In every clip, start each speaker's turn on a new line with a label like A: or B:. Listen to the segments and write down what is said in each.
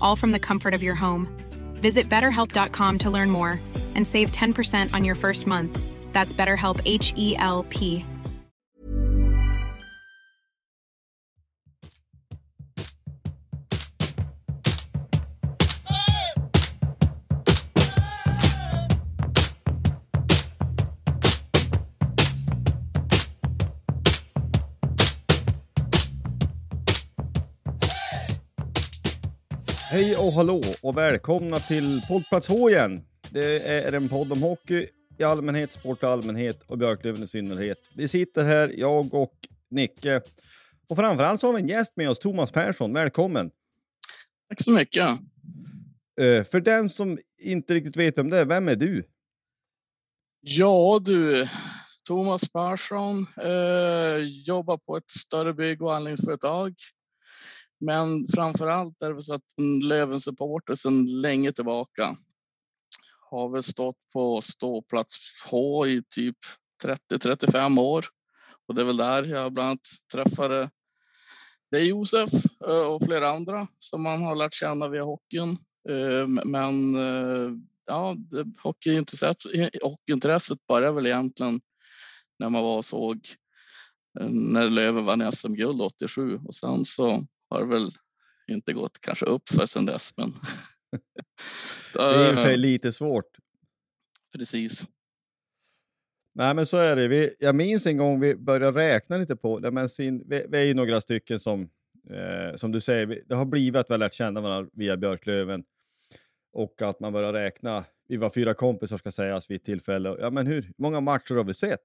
A: all from the comfort of your home. Visit betterhelp.com to learn more and save 10% on your first month. That's BetterHelp H E L P.
B: Hej och hallå och välkomna till Poddplats H igen. Det är en podd om hockey i allmänhet, sport i allmänhet och Björklöven i synnerhet. Vi sitter här, jag och Nicke. Och framförallt så har vi en gäst med oss, Thomas Persson. Välkommen!
C: Tack så mycket.
B: Uh, för den som inte riktigt vet om det vem är du?
C: Ja du, Thomas Persson, eh, jobbar på ett större bygg och anläggningsföretag. Men framför allt är det så att Löven-supporter sedan länge tillbaka. Har väl stått på ståplats H i typ 30-35 år. Och det är väl där jag bland annat träffade dig Josef eh, och flera andra som man har lärt känna via hockeyn. Eh, men eh, ja, hockeyintresset, hockeyintresset började väl egentligen när man var och såg när Löven vann SM-guld 87 och sen så har väl inte gått kanske upp för sen dess. Men
B: Det är i och för sig lite svårt.
C: precis.
B: Nej, men så är det. Vi, jag minns en gång vi började räkna lite på det, men sin, vi, vi är ju några stycken som, eh, som du säger, vi, det har blivit att vi har lärt känna varandra via Björklöven och att man börjar räkna. Vi var fyra kompisar ska sägas vid ett tillfälle. Ja, men hur många matcher har vi sett?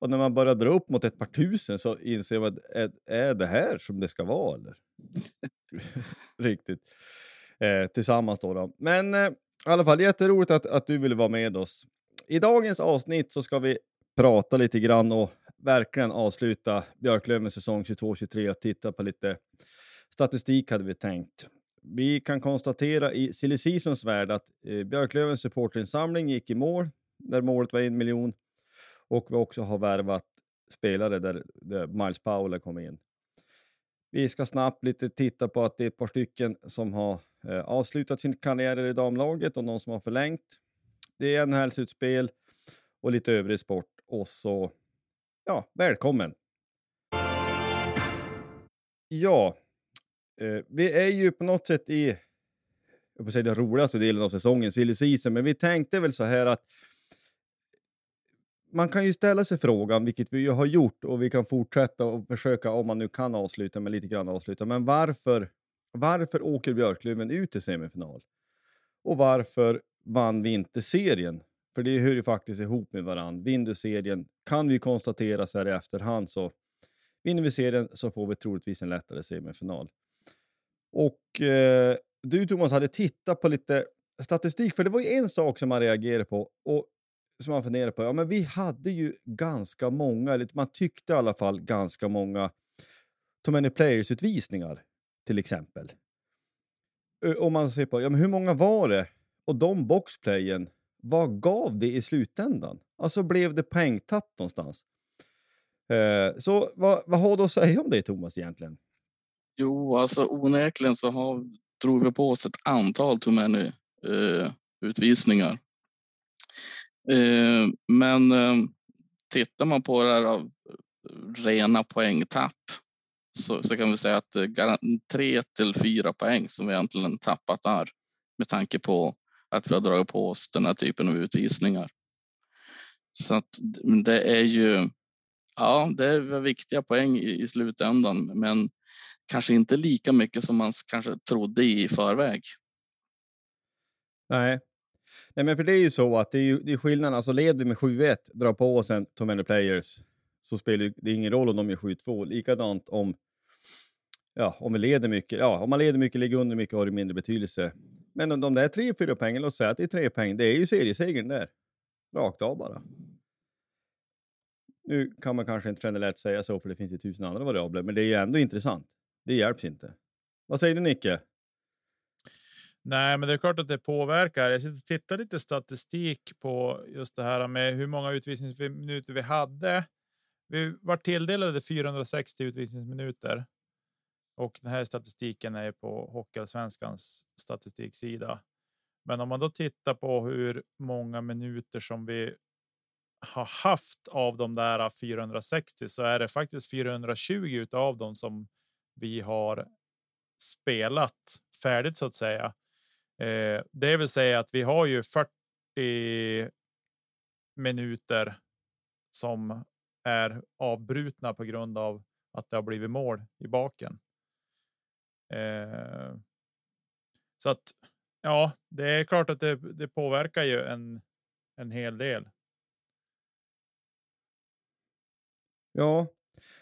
B: Och när man börjar dra upp mot ett par tusen så inser man, att är, är det här som det ska vara eller? Riktigt. Eh, tillsammans då. då. Men eh, i alla fall jätteroligt att, att du ville vara med oss. I dagens avsnitt så ska vi prata lite grann och verkligen avsluta Björklövens säsong 22-23 och titta på lite statistik hade vi tänkt. Vi kan konstatera i silly seasons värld att eh, Björklövens supporterinsamling gick i mål, där målet var en miljon. Och vi också har värvat spelare där, där Miles Powell kom in. Vi ska snabbt lite titta på att det är ett par stycken som har eh, avslutat sin karriär i damlaget och någon som har förlängt. Det är NHL-slutspel och lite övrig sport. Och så, ja, välkommen! Ja, eh, vi är ju på något sätt i, jag säga den roligaste delen av säsongen, silly season, men vi tänkte väl så här att man kan ju ställa sig frågan, vilket vi ju har gjort och vi kan fortsätta och försöka, om man nu kan avsluta, med lite grann avsluta, men varför, varför åker Björklöven ut i semifinal? Och varför vann vi inte serien? För det hör ju faktiskt ihop med varann. Vinner du serien, kan vi konstatera så här i efterhand, så vinner vi serien så får vi troligtvis en lättare semifinal. Och eh, du Thomas hade tittat på lite statistik, för det var ju en sak som man reagerade på och som man funderar på. Ja, men vi hade ju ganska många, eller man tyckte i alla fall ganska många Too Many Players-utvisningar till exempel. Om man ser på ja, men hur många var det och de boxplayen, vad gav det i slutändan? Alltså blev det poängtapp någonstans? Eh, så vad, vad har du att säga om det Thomas egentligen?
C: Jo, alltså onekligen så har, drog vi på oss ett antal too many eh, utvisningar. Eh, men eh, tittar man på det här av eh, rena poängtapp så, så kan vi säga att det tre till fyra poäng som vi egentligen tappat där med tanke på att vi har dragit på oss den här typen av utvisningar. Så att det är ju, ja, det är viktiga poäng i, i slutändan, men kanske inte lika mycket som man kanske trodde i förväg.
B: Nej, Nej, men för det är ju så att det är, ju, det är skillnaden. Alltså leder vi med 7-1, drar på oss en too many players, så spelar det ingen roll om de gör 7-2. Likadant om, ja, om vi leder mycket. Ja, om man leder mycket, ligger under mycket har det mindre betydelse. Men de där 3-4 poängen, låt säga att det är tre poäng, det är ju seriesegern där. Rakt av bara. Nu kan man kanske inte generellt säga så, för det finns ju tusen andra variabler, men det är ju ändå intressant. Det hjälps inte. Vad säger du Nicke?
D: Nej, men det är klart att det påverkar. Jag sitter och tittar lite statistik på just det här med hur många utvisningsminuter vi hade. Vi var tilldelade 460 utvisningsminuter och den här statistiken är på Hockeyallsvenskans statistiksida. Men om man då tittar på hur många minuter som vi har haft av de där 460 så är det faktiskt 420 av dem som vi har spelat färdigt så att säga. Eh, det vill säga att vi har ju 40 minuter som är avbrutna på grund av att det har blivit mål i baken. Eh, så att ja, det är klart att det, det påverkar ju en, en hel del.
B: Ja,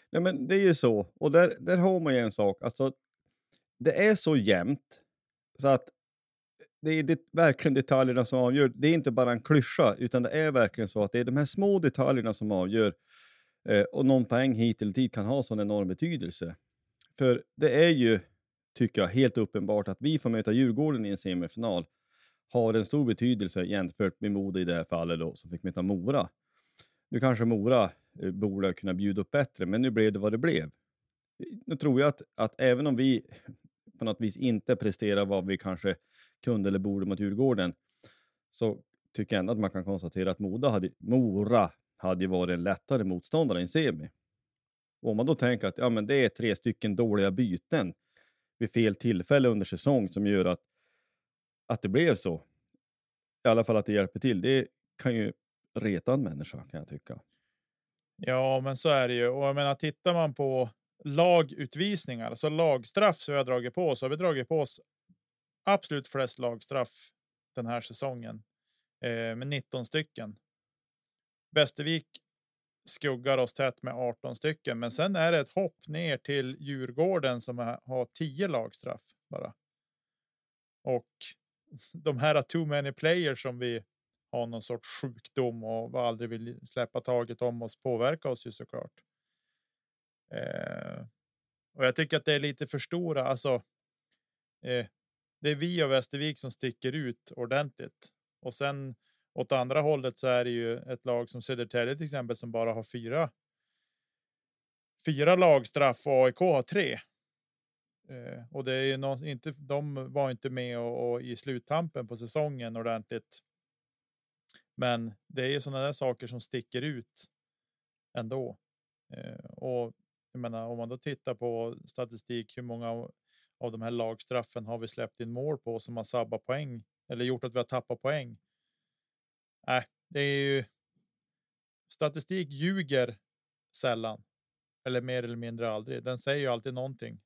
B: nej men det är ju så. Och där, där har man ju en sak. Alltså, det är så jämnt så att det är det, verkligen detaljerna som avgör. Det är inte bara en klyscha, utan det är verkligen så att det är de här små detaljerna som avgör. Eh, och någon poäng hit eller dit kan ha sån enorm betydelse. För det är ju, tycker jag, helt uppenbart att vi får möta Djurgården i en semifinal har en stor betydelse jämfört med Modo i det här fallet då, som fick möta Mora. Nu kanske Mora eh, borde kunna bjuda upp bättre, men nu blev det vad det blev. Nu tror jag att, att även om vi på något vis inte presterar vad vi kanske kunde eller borde mot Djurgården, så tycker jag ändå att man kan konstatera att Moda hade, Mora hade varit en lättare motståndare i en semi. Och om man då tänker att ja, men det är tre stycken dåliga byten vid fel tillfälle under säsong som gör att, att det blev så. I alla fall att det hjälper till. Det kan ju reta en människa kan jag tycka.
D: Ja, men så är det ju. Och jag menar, tittar man på lagutvisningar, alltså lagstraff som vi har dragit på oss, så har vi dragit på oss absolut flest lagstraff den här säsongen eh, med 19 stycken. Västervik skuggar oss tätt med 18 stycken, men sen är det ett hopp ner till Djurgården som har 10 lagstraff bara. Och de här too many players som vi har någon sorts sjukdom och aldrig vill släppa taget om oss påverkar oss ju såklart. Eh, och jag tycker att det är lite för stora. Alltså, eh, det är vi och Västervik som sticker ut ordentligt och sen åt andra hållet så är det ju ett lag som Södertälje till exempel som bara har fyra. Fyra lagstraff och AIK har tre. Eh, och det är ju någon, inte. De var inte med och, och i sluttampen på säsongen ordentligt. Men det är ju sådana där saker som sticker ut ändå. Eh, och jag menar, om man då tittar på statistik, hur många av de här lagstraffen har vi släppt in mål på som har sabbat poäng eller gjort att vi har tappat poäng? Nej, äh, det är ju. Statistik ljuger sällan eller mer eller mindre aldrig. Den säger ju alltid någonting.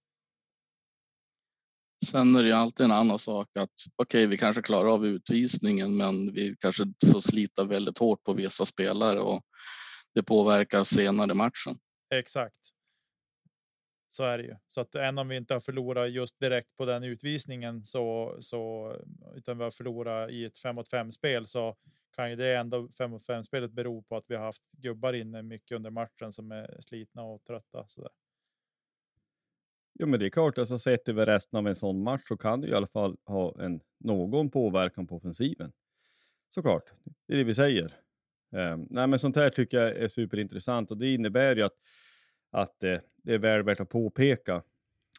C: Sen är det alltid en annan sak att okej, okay, vi kanske klarar av utvisningen, men vi kanske får slita väldigt hårt på vissa spelare och det påverkar senare matchen.
D: Exakt. Så är det ju. Så att än om vi inte har förlorat just direkt på den utvisningen så, så utan vi har förlorat i ett 5 mot 5 spel så kan ju det ändå 5 mot 5 spelet bero på att vi har haft gubbar inne mycket under matchen som är slitna och trötta. Så där.
B: Jo, men det är klart, alltså sett över resten av en sån match så kan det i alla fall ha en någon påverkan på offensiven. Såklart, det är det vi säger. Um, nej, men sånt här tycker jag är superintressant och det innebär ju att, att eh, det är väl värt att påpeka.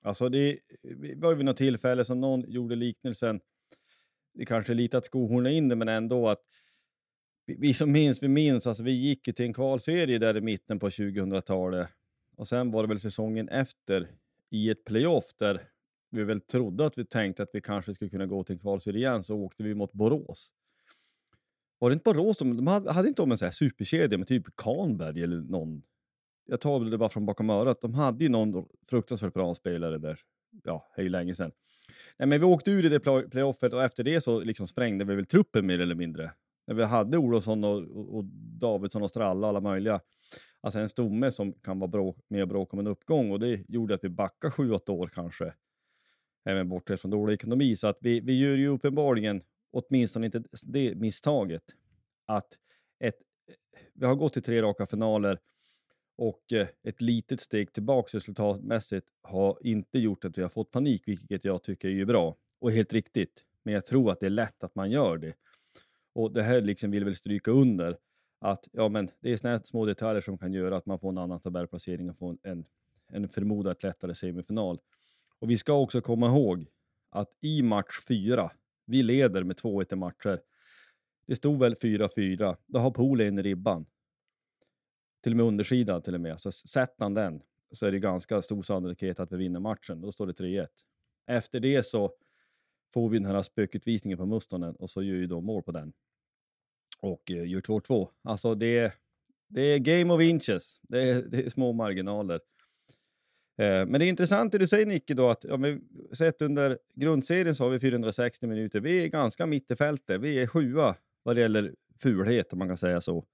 B: Alltså det det var ju vid något tillfälle som någon gjorde liknelsen, det kanske är lite att skohorna in det, men ändå att vi, vi som minns, vi minns, alltså vi gick ju till en kvalserie där i mitten på 2000-talet och sen var det väl säsongen efter i ett playoff där vi väl trodde att vi tänkte att vi kanske skulle kunna gå till en kvalserie igen, så åkte vi mot Borås. Var det inte Borås? De, hade, hade inte de en sån här superkedja med typ Kanberg eller någon? Jag tar det bara från bakom örat. De hade ju någon fruktansvärt bra spelare där. Ja, hej länge sedan. Nej, men vi åkte ur i det playoffet och efter det så liksom sprängde vi väl truppen mer eller mindre. När vi hade Olofsson och, och, och Davidsson och Stralla, alla möjliga. Alltså en stomme som kan vara bråk, med och bråka om en uppgång och det gjorde att vi backade sju, åtta år kanske. Även bortsett från dålig ekonomi. Så att vi, vi gör ju uppenbarligen, åtminstone inte det misstaget, att ett, vi har gått till tre raka finaler och eh, ett litet steg tillbaka resultatmässigt har inte gjort att vi har fått panik, vilket jag tycker är ju bra och helt riktigt. Men jag tror att det är lätt att man gör det. Och det här liksom vill väl stryka under att ja, men det är såna små detaljer som kan göra att man får en annan tabellplacering och får en, en, förmodat lättare semifinal. Och vi ska också komma ihåg att i match fyra, vi leder med 2-1 i matcher. Det stod väl 4-4, då har Polen ribban. Till och med undersidan till och med. Så sätter han den så är det ganska stor sannolikhet att vi vinner matchen. Då står det 3-1. Efter det så får vi den här spökutvisningen på Mustonen och så gör ju de mål på den. Och eh, gör 2-2. Alltså det är, det är game of inches. Det är, det är små marginaler. Eh, men det är intressant det du säger Nicke då att ja, men, sett under grundserien så har vi 460 minuter. Vi är ganska mitt i fältet. Vi är sjua vad det gäller fulhet om man kan säga så.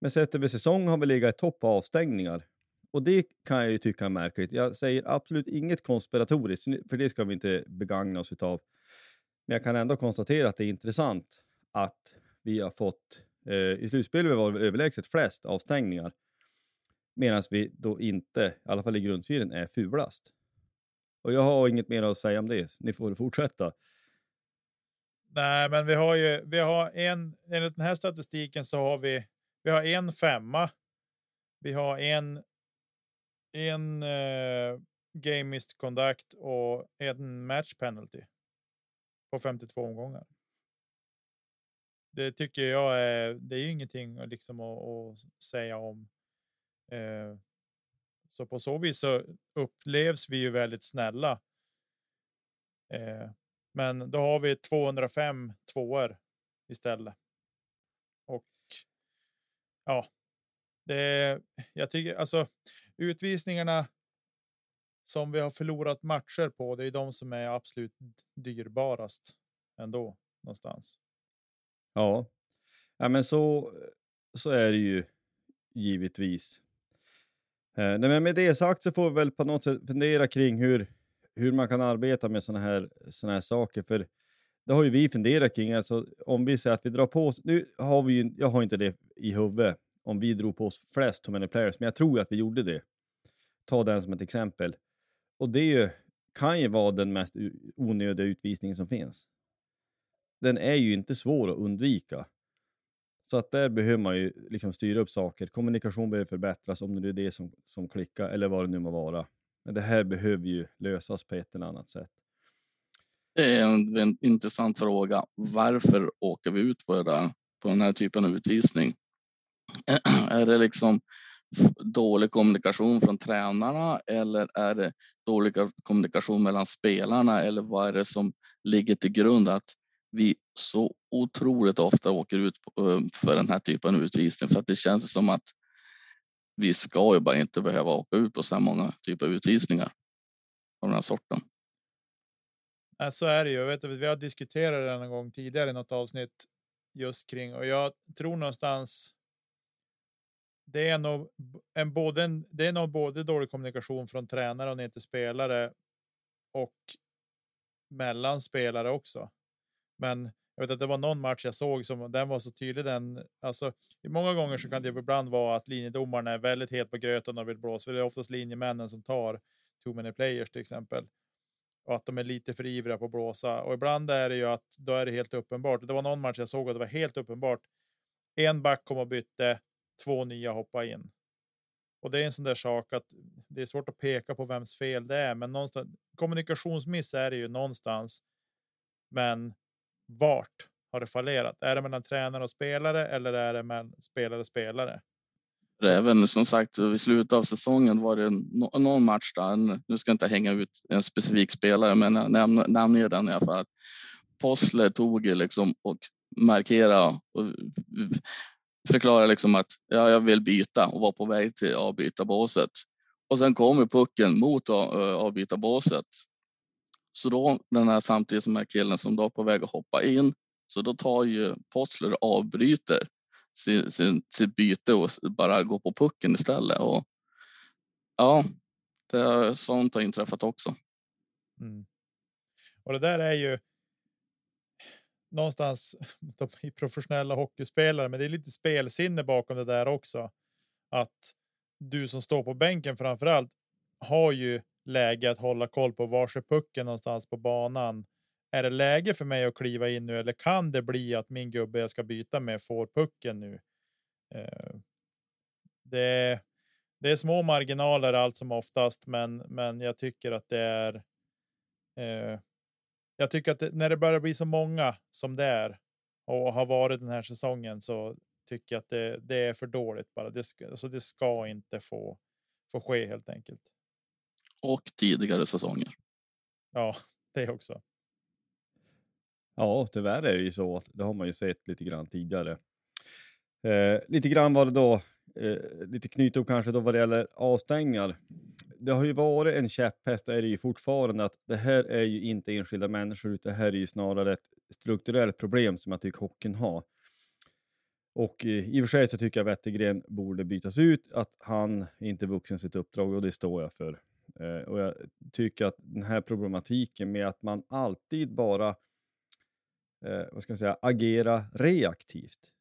B: Men sett över säsong har vi legat i topp på avstängningar. Och det kan jag ju tycka är märkligt. Jag säger absolut inget konspiratoriskt, för det ska vi inte begagna oss utav. Men jag kan ändå konstatera att det är intressant att vi har fått, eh, i slutspelet var det överlägset flest avstängningar. Medan vi då inte, i alla fall i grundserien, är fulast. Och jag har inget mer att säga om det. Ni får fortsätta.
D: Nej, men vi har ju. Vi har en enligt den här statistiken så har vi. Vi har en femma. Vi har en. En eh, game misconduct och en match penalty. På 52 omgångar. Det tycker jag är. Det är ju ingenting liksom att, att säga om. Eh, så på så vis så upplevs vi ju väldigt snälla. Eh, men då har vi 205 tvåor istället. Ja, det jag tycker alltså utvisningarna. Som vi har förlorat matcher på, det är de som är absolut dyrbarast ändå någonstans.
B: Ja, ja men så, så är det ju givetvis. Eh, nej, men med det sagt så får vi väl på något sätt fundera kring hur, hur man kan arbeta med såna här, såna här saker. För det har ju vi funderat kring. Alltså, om vi säger att vi drar på oss, nu har vi ju, jag har inte det i huvudet, om vi drog på oss flest too many players, men jag tror ju att vi gjorde det. Ta den som ett exempel. Och det ju, kan ju vara den mest onödiga utvisningen som finns. Den är ju inte svår att undvika. Så att där behöver man ju liksom styra upp saker. Kommunikation behöver förbättras om det är det som, som klickar eller vad det nu må vara. Men det här behöver ju lösas på ett eller annat sätt.
C: Det är en, en intressant fråga. Varför åker vi ut på, det där, på den här typen av utvisning? Är det liksom dålig kommunikation från tränarna eller är det dålig kommunikation mellan spelarna eller vad är det som ligger till grund att vi så otroligt ofta åker ut på- för den här typen av utvisning? För att det känns som att vi ska ju bara inte behöva åka ut på så här många typer av utvisningar av den här sorten.
D: Så är det ju. Jag vet vi har diskuterat det en gång tidigare i något avsnitt just kring och jag tror någonstans. Det är nog en både en, det är nog både dålig kommunikation från tränare och ner till spelare. Och mellan spelare också. Men jag vet att det var någon match jag såg som den var så tydlig. Den alltså många gånger så kan det ibland vara att linjedomaren är väldigt het på gröten och vill blåsa. För det är oftast linjemännen som tar too many players till exempel och att de är lite för ivriga på att blåsa. Och ibland är det ju att då är det helt uppenbart. Det var någon match jag såg och det var helt uppenbart. En back kom och bytte, två nya hoppa in. Och det är en sån där sak att det är svårt att peka på vems fel det är, men någonstans kommunikationsmiss är det ju någonstans. Men vart har det fallerat? Är det mellan tränare och spelare eller är det mellan spelare och spelare?
C: Även som sagt vid slutet av säsongen var det någon match där. Nu ska jag inte hänga ut en specifik spelare, men jag nämner den i alla fall. Possler tog liksom och markera och förklara liksom att ja, jag vill byta och var på väg till avbytarbåset. Och sen kommer pucken mot eh, avbytarbåset. Så då den här samtidigt som är killen som då är på väg att hoppa in. Så då tar ju Possler avbryter sin, sin, sitt byte och bara gå på pucken istället. Och, ja, det, sånt har inträffat också.
D: Mm. Och det där är ju någonstans de professionella hockeyspelare, men det är lite spelsinne bakom det där också. Att du som står på bänken framför allt har ju läge att hålla koll på var pucken någonstans på banan. Är det läge för mig att kliva in nu eller kan det bli att min gubbe jag ska byta med får pucken nu? Eh, det, det är små marginaler allt som oftast, men, men jag tycker att det är. Eh, jag tycker att det, när det börjar bli så många som det är och har varit den här säsongen så tycker jag att det, det är för dåligt bara. Det ska, alltså det ska inte få, få ske helt enkelt.
C: Och tidigare säsonger.
D: Ja, det också.
B: Ja, tyvärr är det ju så. Det har man ju sett lite grann tidigare. Eh, lite grann var det då, eh, lite knytupp kanske då vad det gäller avstängningar. Det har ju varit en käpphäst och är det ju fortfarande att det här är ju inte enskilda människor utan det här är ju snarare ett strukturellt problem som jag tycker hockeyn har. Och eh, i och för sig så tycker jag Wettergren borde bytas ut, att han är inte vuxen sitt uppdrag och det står jag för. Eh, och jag tycker att den här problematiken med att man alltid bara eh, vad ska jag säga, agera reaktivt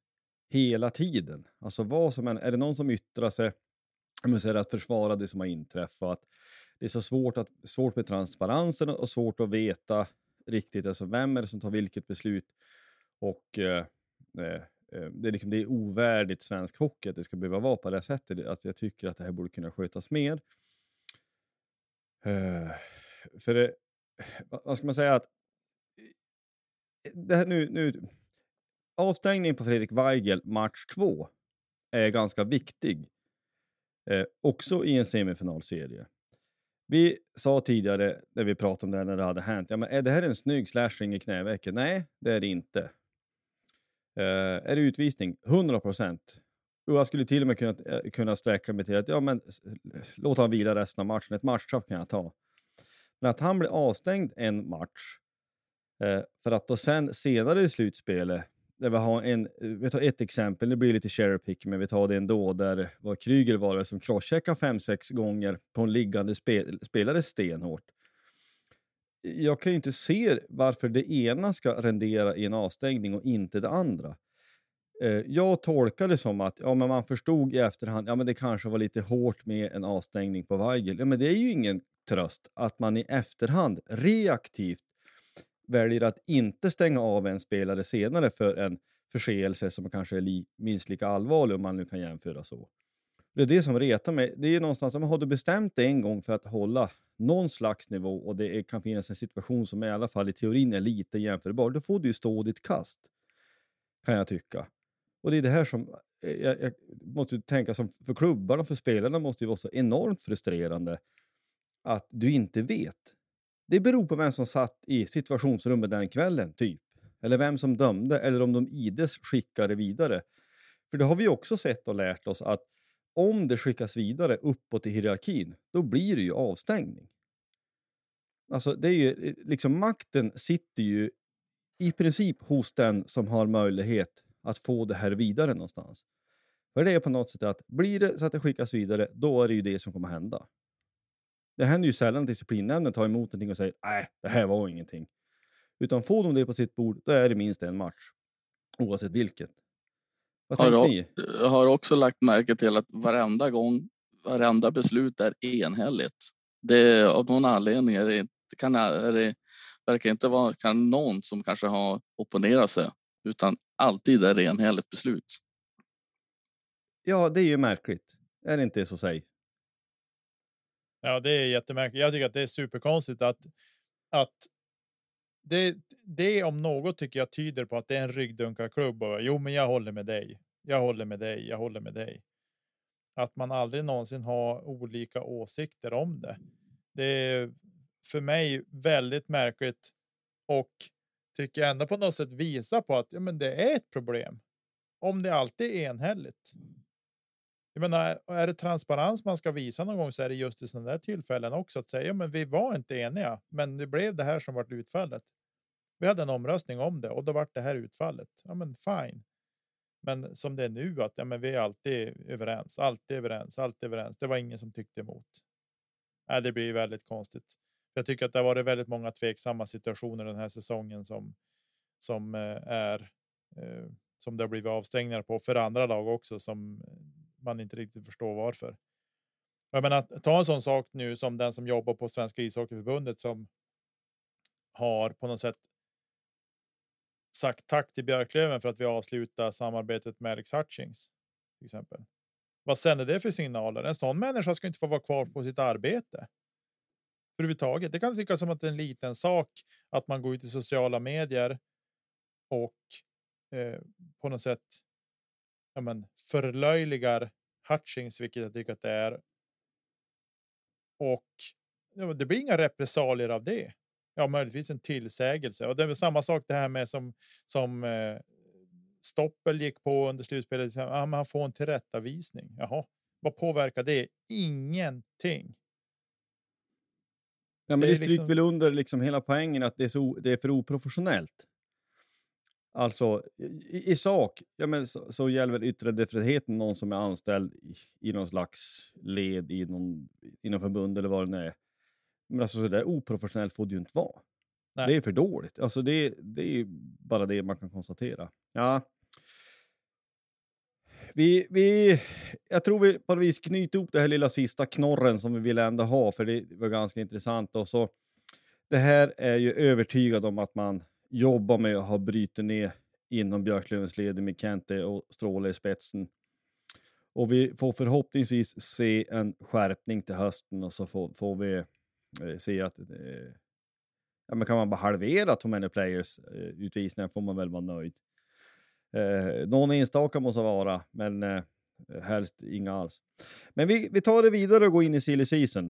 B: hela tiden. Alltså vad som än, är det någon som yttrar sig säger att försvara det som har inträffat. Det är så svårt, att, svårt med transparensen och svårt att veta riktigt alltså vem är det som tar vilket beslut. Och eh, eh, eh, det, är liksom, det är ovärdigt svensk hockey att det ska behöva vara på det sättet. Att jag tycker att det här borde kunna skötas mer. Eh, för det, vad ska man säga? att det här nu, nu, avstängningen på Fredrik Weigel match två är ganska viktig. Eh, också i en semifinalserie. Vi sa tidigare när vi pratade om det här när det hade hänt, ja, men är det här en snygg slashing i knävecket? Nej, det är det inte. Eh, är det utvisning? 100 procent. Jag skulle till och med kunna, eh, kunna sträcka mig till att ja, men, låt han vila resten av matchen. Ett matchstraff kan jag ta. Men att han blir avstängd en match eh, för att då sen senare i slutspelet där vi har en, eh, vi tar ett exempel, det blir lite cherry pick, men vi tar det ändå, där var Kryger var det som crosscheckade fem sex gånger på en liggande spel, spelare stenhårt. Jag kan ju inte se varför det ena ska rendera i en avstängning och inte det andra. Eh, jag tolkar det som att ja, men man förstod i efterhand ja, men det kanske var lite hårt med en avstängning på Weigel. Ja, men det är ju ingen tröst att man i efterhand reaktivt väljer att inte stänga av en spelare senare för en förseelse som kanske är li minst lika allvarlig om man nu kan jämföra så. Det är det som retar mig. Det är någonstans, som, har du bestämt dig en gång för att hålla någon slags nivå och det är, kan finnas en situation som i alla fall i teorin är lite jämförbar, då får du ju stå ditt kast. Kan jag tycka. Och det är det här som eh, jag, jag måste tänka som för klubbarna och för spelarna måste ju vara så enormt frustrerande att du inte vet. Det beror på vem som satt i situationsrummet den kvällen, typ. Eller vem som dömde, eller om de ides skickade vidare. För det har vi också sett och lärt oss att om det skickas vidare uppåt i hierarkin, då blir det ju avstängning. Alltså, det är ju, eh, liksom makten sitter ju i princip hos den som har möjlighet att få det här vidare någonstans. För det är på något sätt att blir det så att det skickas vidare, då är det ju det som kommer hända. Det händer ju sällan att disciplinnämnden tar emot någonting och säger nej, det här var ingenting. Utan får de det på sitt bord, då är det minst en match. Oavsett vilket.
C: Vad har, ni? Jag har också lagt märke till att varenda gång, varenda beslut är enhälligt. Det av någon anledning är det, kan, är det verkar inte vara kan någon som kanske har opponerat sig, utan alltid är det enhälligt beslut.
B: Ja, det är ju märkligt. Är det inte så säg?
D: Ja, det är jättemärkligt. Jag tycker att det är superkonstigt att att det, det om något tycker jag tyder på att det är en ryggdunkarklubb. Och, jo, men jag håller med dig. Jag håller med dig. Jag håller med dig. Att man aldrig någonsin har olika åsikter om det. Det är för mig väldigt märkligt och tycker jag ändå på något sätt visa på att ja, men det är ett problem. Om det alltid är enhälligt. Jag menar, är det transparens man ska visa någon gång så är det just i sådana där tillfällen också att säga, ja, men vi var inte eniga, men det blev det här som vart utfallet. Vi hade en omröstning om det och då vart det här utfallet. Ja, men fine. Men som det är nu att ja, men vi är alltid överens, alltid överens, alltid överens. Det var ingen som tyckte emot. Äh, det blir väldigt konstigt. Jag tycker att det har varit väldigt många tveksamma situationer den här säsongen som som eh, är eh, som det har blivit avstängningar på för andra lag också som man inte riktigt förstår varför. Jag menar, ta en sån sak nu som den som jobbar på Svenska ishockeyförbundet som har på något sätt sagt tack till Björklöven för att vi avslutar samarbetet med Alex Hutchings. Till exempel. Vad sänder det för signaler? En sån människa ska inte få vara kvar på sitt arbete. Överhuvudtaget. Det kan tyckas som att det är en liten sak att man går ut i sociala medier och eh, på något sätt ja, men, förlöjligar Hutchings, vilket jag tycker att det är. Och ja, det blir inga repressalier av det. Ja, möjligtvis en tillsägelse och det är väl samma sak det här med som som eh, Stoppel gick på under slutspelet. Ja, han får en tillrättavisning. Jaha, vad påverkar det? Ingenting.
B: Ja, men
D: Det
B: det,
D: är
B: stryker
D: liksom-
B: väl under liksom hela poängen att det är, så, det är för oprofessionellt. Alltså i, i sak ja, men så, så gäller yttrandefriheten någon som är anställd i, i någon slags led i någon, inom förbund eller vad det nu är. Men alltså så där oprofessionellt får det ju inte vara.
D: Nej.
B: Det är för dåligt. Alltså det, det är bara det man kan konstatera. Ja. Vi, vi, jag tror vi på något vis knyter ihop det här lilla sista knorren som vi vill ändå ha, för det var ganska intressant. Och så, det här är ju övertygad om att man jobbar med att ha brutit ner inom Björklövens led med Kente och Stråle i spetsen. Och vi får förhoppningsvis se en skärpning till hösten och så får, får vi eh, se att eh, ja, men kan man bara halvera Too Many Players eh, utvisningar får man väl vara nöjd. Eh, någon enstaka måste vara, men eh, helst inga alls. Men vi, vi tar det vidare och går in i silly season.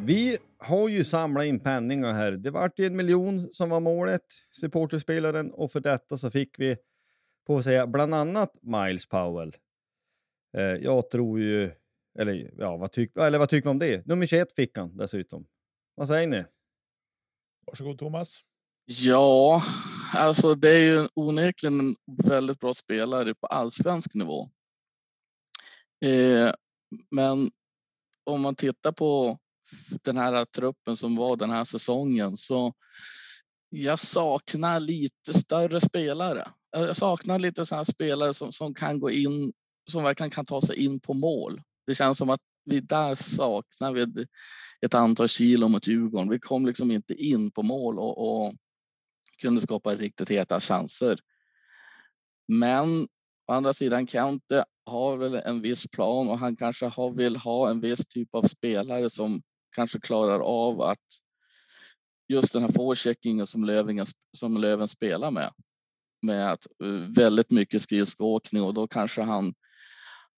B: Vi har ju samlat in penningar här. Det vart ju en miljon som var målet, supporterspelaren, och för detta så fick vi, får vi säga, bland annat Miles Powell. Eh, jag tror ju, eller ja, vad, tyck, eller vad tycker vi om det? Nummer 21 fick han dessutom. Vad säger ni?
D: Varsågod Thomas.
C: Ja, alltså det är ju onekligen en väldigt bra spelare på allsvensk nivå. Eh, men om man tittar på den här truppen som var den här säsongen så jag saknar lite större spelare. Jag saknar lite sådana spelare som, som kan gå in, som verkligen kan ta sig in på mål. Det känns som att vi där saknar vi ett antal kilo mot Djurgården. Vi kom liksom inte in på mål och, och kunde skapa riktigt heta chanser. Men å andra sidan Kante har väl en viss plan och han kanske har, vill ha en viss typ av spelare som kanske klarar av att just den här forecheckingen som Löven, som Löven spelar med. Med att, eh, väldigt mycket skridskoåkning och då kanske han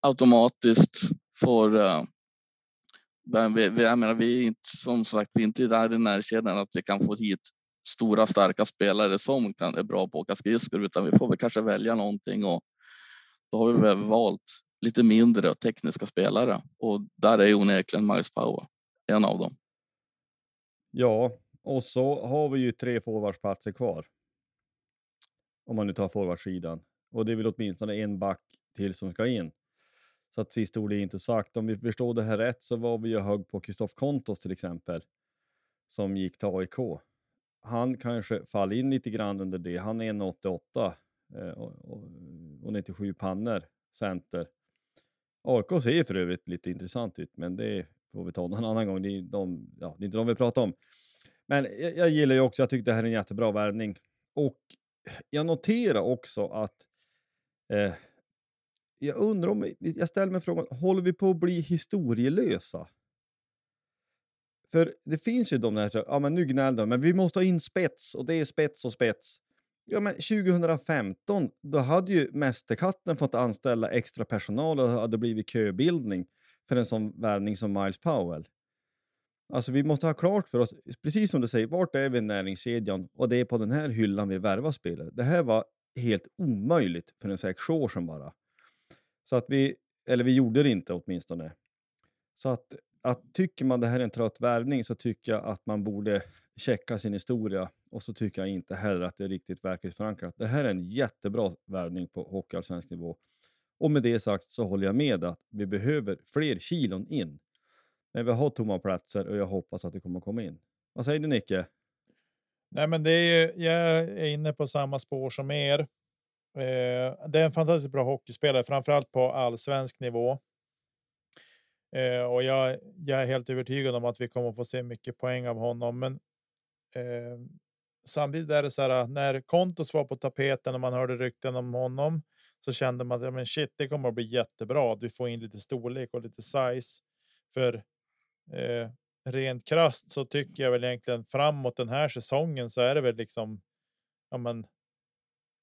C: automatiskt får eh, vi, jag menar, vi är inte som sagt, vi är inte där i närkedjan att vi kan få hit stora starka spelare som kan, är bra på att åka skridskor, utan vi får väl kanske välja någonting och då har vi väl valt lite mindre tekniska spelare och där är onekligen Miles Power en av dem.
B: Ja, och så har vi ju tre forwardsplatser kvar. Om man nu tar forwardsidan. Och det är väl åtminstone en back till som ska in. Så att sista ordet är inte sagt. Om vi förstår det här rätt så var vi ju hög på Kristoff Kontos till exempel. Som gick till AIK. Han kanske faller in lite grann under det. Han är 1,88 eh, och, 97 pannor center. AIK ser för övrigt lite intressant ut, men det får vi ta någon annan gång. Det är, de, ja, det är inte de vi pratar om. Men jag, jag gillar ju också, jag tycker det här är en jättebra värvning. Och jag noterar också att eh, jag undrar om, jag ställer mig frågan, håller vi på att bli historielösa? För det finns ju de där, ja men nu gnäller de, men vi måste ha in spets och det är spets och spets. Ja men 2015, då hade ju Mästerkatten fått anställa extra personal och det hade blivit köbildning för en sån värvning som Miles Powell. Alltså vi måste ha klart för oss, precis som du säger, vart är vi i näringskedjan och det är på den här hyllan vi värvar spelare. Det här var helt omöjligt för en sex år sedan bara. Så att vi, eller vi gjorde det inte åtminstone. Så att, att tycker man det här är en trött värvning så tycker jag att man borde checka sin historia och så tycker jag inte heller att det är riktigt verklighetsförankrat. Det här är en jättebra värvning på hockeyallsvensk nivå. Och med det sagt så håller jag med att vi behöver fler kilon in. Men vi har tomma platser och jag hoppas att det kommer komma in. Vad säger du Nicke?
D: Nej, men det är, jag är inne på samma spår som er. Eh, det är en fantastiskt bra hockeyspelare, framförallt på allsvensk nivå. Eh, och jag, jag är helt övertygad om att vi kommer att få se mycket poäng av honom. Men eh, samtidigt är det så här när Kontos var på tapeten och man hörde rykten om honom så kände man att ja, shit, det kommer att bli jättebra. Du får in lite storlek och lite size för eh, rent krast så tycker jag väl egentligen framåt den här säsongen så är det väl liksom. Ja, men.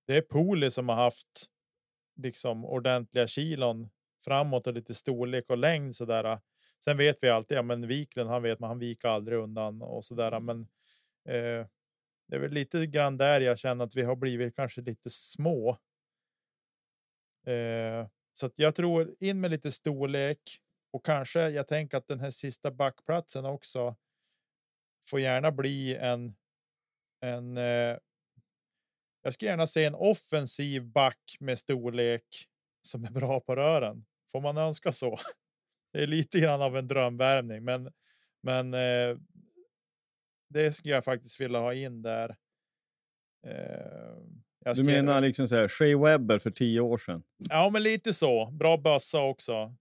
D: Det är Poli som har haft liksom ordentliga kilon framåt och lite storlek och längd så där. Sen vet vi alltid, ja, men Wiklund, han vet man, han viker aldrig undan och så där. Men eh, det är väl lite grann där jag känner att vi har blivit kanske lite små. Eh, så att jag tror in med lite storlek och kanske jag tänker att den här sista backplatsen också. Får gärna bli en. En. Eh, jag skulle gärna se en offensiv back med storlek som är bra på rören. Får man önska så? Det är lite grann av en drömvärmning, men men. Eh, det skulle jag faktiskt vilja ha in där.
B: Eh, du menar liksom så här Shea Webber för tio år sedan?
D: Ja, men lite så. Bra bössa också.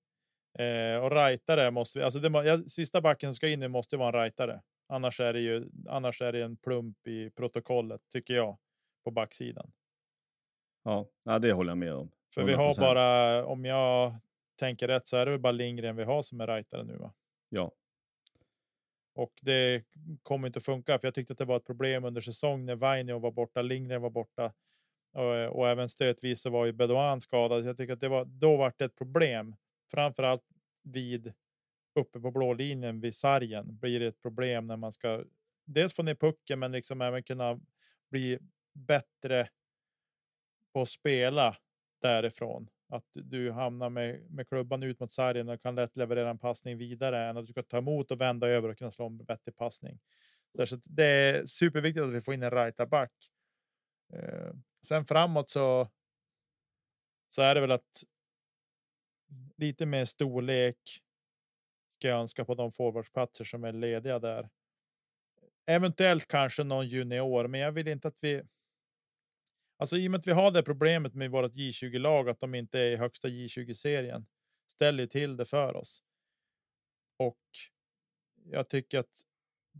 D: Eh, och rightare måste vi. Alltså det, ja, sista backen som ska in nu måste vara en rightare. Annars är det ju. Annars är det en plump i protokollet tycker jag på backsidan.
B: Ja, ja det håller jag med om. 100%.
D: För vi har bara om jag tänker rätt så är det bara Lindgren vi har som är rightare nu. Va?
B: Ja.
D: Och det kommer inte att funka, för jag tyckte att det var ett problem under säsong när Vainio var borta, Lindgren var borta och, och även stötvis så var ju Bedouin skadad. Så jag tycker att det var då vart det ett problem, framför allt vid uppe på blå linjen vid sargen blir det ett problem när man ska dels få ner pucken, men liksom även kunna bli bättre på att spela därifrån att du hamnar med, med klubban ut mot sargen och kan lätt leverera en passning vidare än att du ska ta emot och vända över och kunna slå en vettig passning. Så det är superviktigt att vi får in en right back. Eh, Sen framåt så. Så är det väl att. Lite mer storlek. Ska jag önska på de forwardsplatser som är lediga där. Eventuellt kanske någon junior, men jag vill inte att vi Alltså i och med att vi har det problemet med vårt J20 lag att de inte är i högsta J20 serien ställer till det för oss. Och. Jag tycker att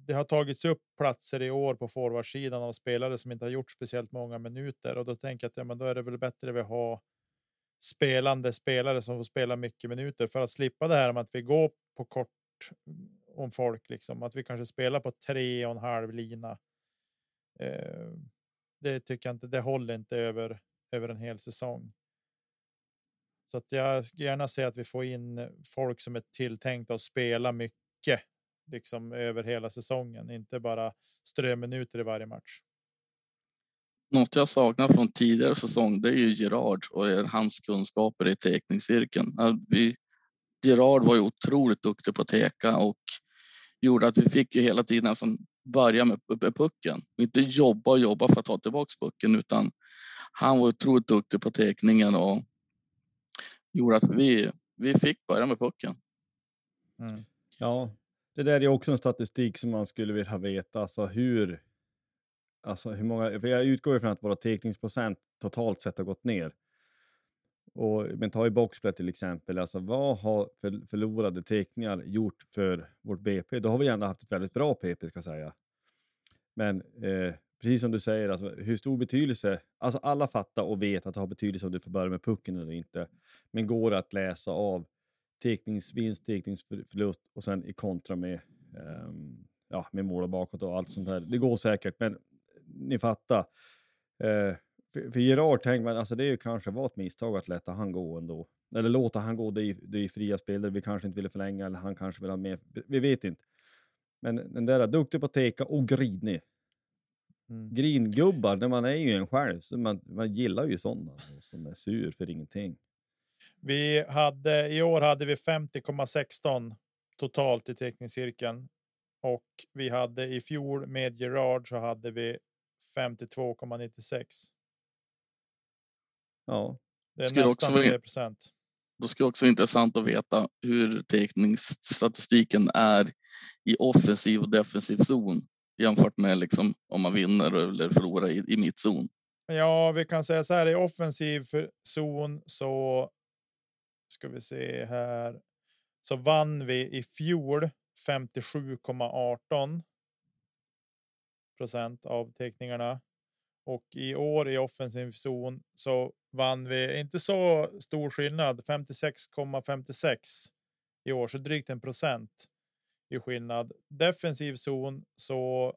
D: det har tagits upp platser i år på forwardsidan av spelare som inte har gjort speciellt många minuter och då tänker jag att ja, men då är det väl bättre vi har spelande spelare som får spela mycket minuter för att slippa det här med att vi går på kort mm, om folk liksom att vi kanske spelar på tre och en halv lina. Eh, det tycker jag inte. Det håller inte över över en hel säsong. Så att jag skulle gärna se att vi får in folk som är tilltänkta att spela mycket liksom över hela säsongen, inte bara ströminuter i varje match.
C: Något jag saknar från tidigare säsong, det är ju Gerard och hans kunskaper i teckningscirkeln. Vi, Gerard var ju otroligt duktig på att teka och gjorde att vi fick ju hela tiden som börja med, med pucken. Inte jobba och jobba för att ta tillbaks pucken utan han var otroligt duktig på teckningen och gjorde att vi, vi fick börja med pucken.
B: Mm. Ja, det där är också en statistik som man skulle vilja veta. Alltså hur, alltså hur många, för jag utgår ifrån att våra teckningsprocent totalt sett har gått ner. Och, men ta i boxplay till exempel, alltså vad har för, förlorade teckningar gjort för vårt BP? Då har vi ändå haft ett väldigt bra PP ska jag säga. Men eh, precis som du säger, alltså, hur stor betydelse, alltså alla fattar och vet att det har betydelse om du får börja med pucken eller inte. Men går det att läsa av teckningsvinst, teckningsförlust och sen i kontra med, um, ja, med mål och bakåt och allt sånt där. Det går säkert, men ni fattar. Uh, för, för Gerard tänker man, alltså det är ju kanske var ett misstag att låta han gå ändå. Eller låta han gå, det är, det är fria spel där vi kanske inte ville förlänga eller han kanske vill ha mer, vi vet inte. Men den där duktig på att teka och grinig. Mm. Gringubbar, när man är ju en själv, så man, man gillar ju sådana som är sur för ingenting.
D: Vi hade i år hade vi 50,16 totalt i teckningscirkeln och vi hade i fjol med Gerard så hade vi 52,96.
B: Ja,
D: det är nästan 3 procent.
C: Då skulle också intressant att veta hur teckningsstatistiken är i offensiv och defensiv zon jämfört med liksom om man vinner eller förlorar i, i mittzon.
D: Ja, vi kan säga så här i offensiv zon så ska vi se här. Så vann vi i fjol 57,18 procent av teckningarna och i år i offensiv zon så vann vi inte så stor skillnad 56,56 i år, så drygt en procent i skillnad. Defensiv zon så.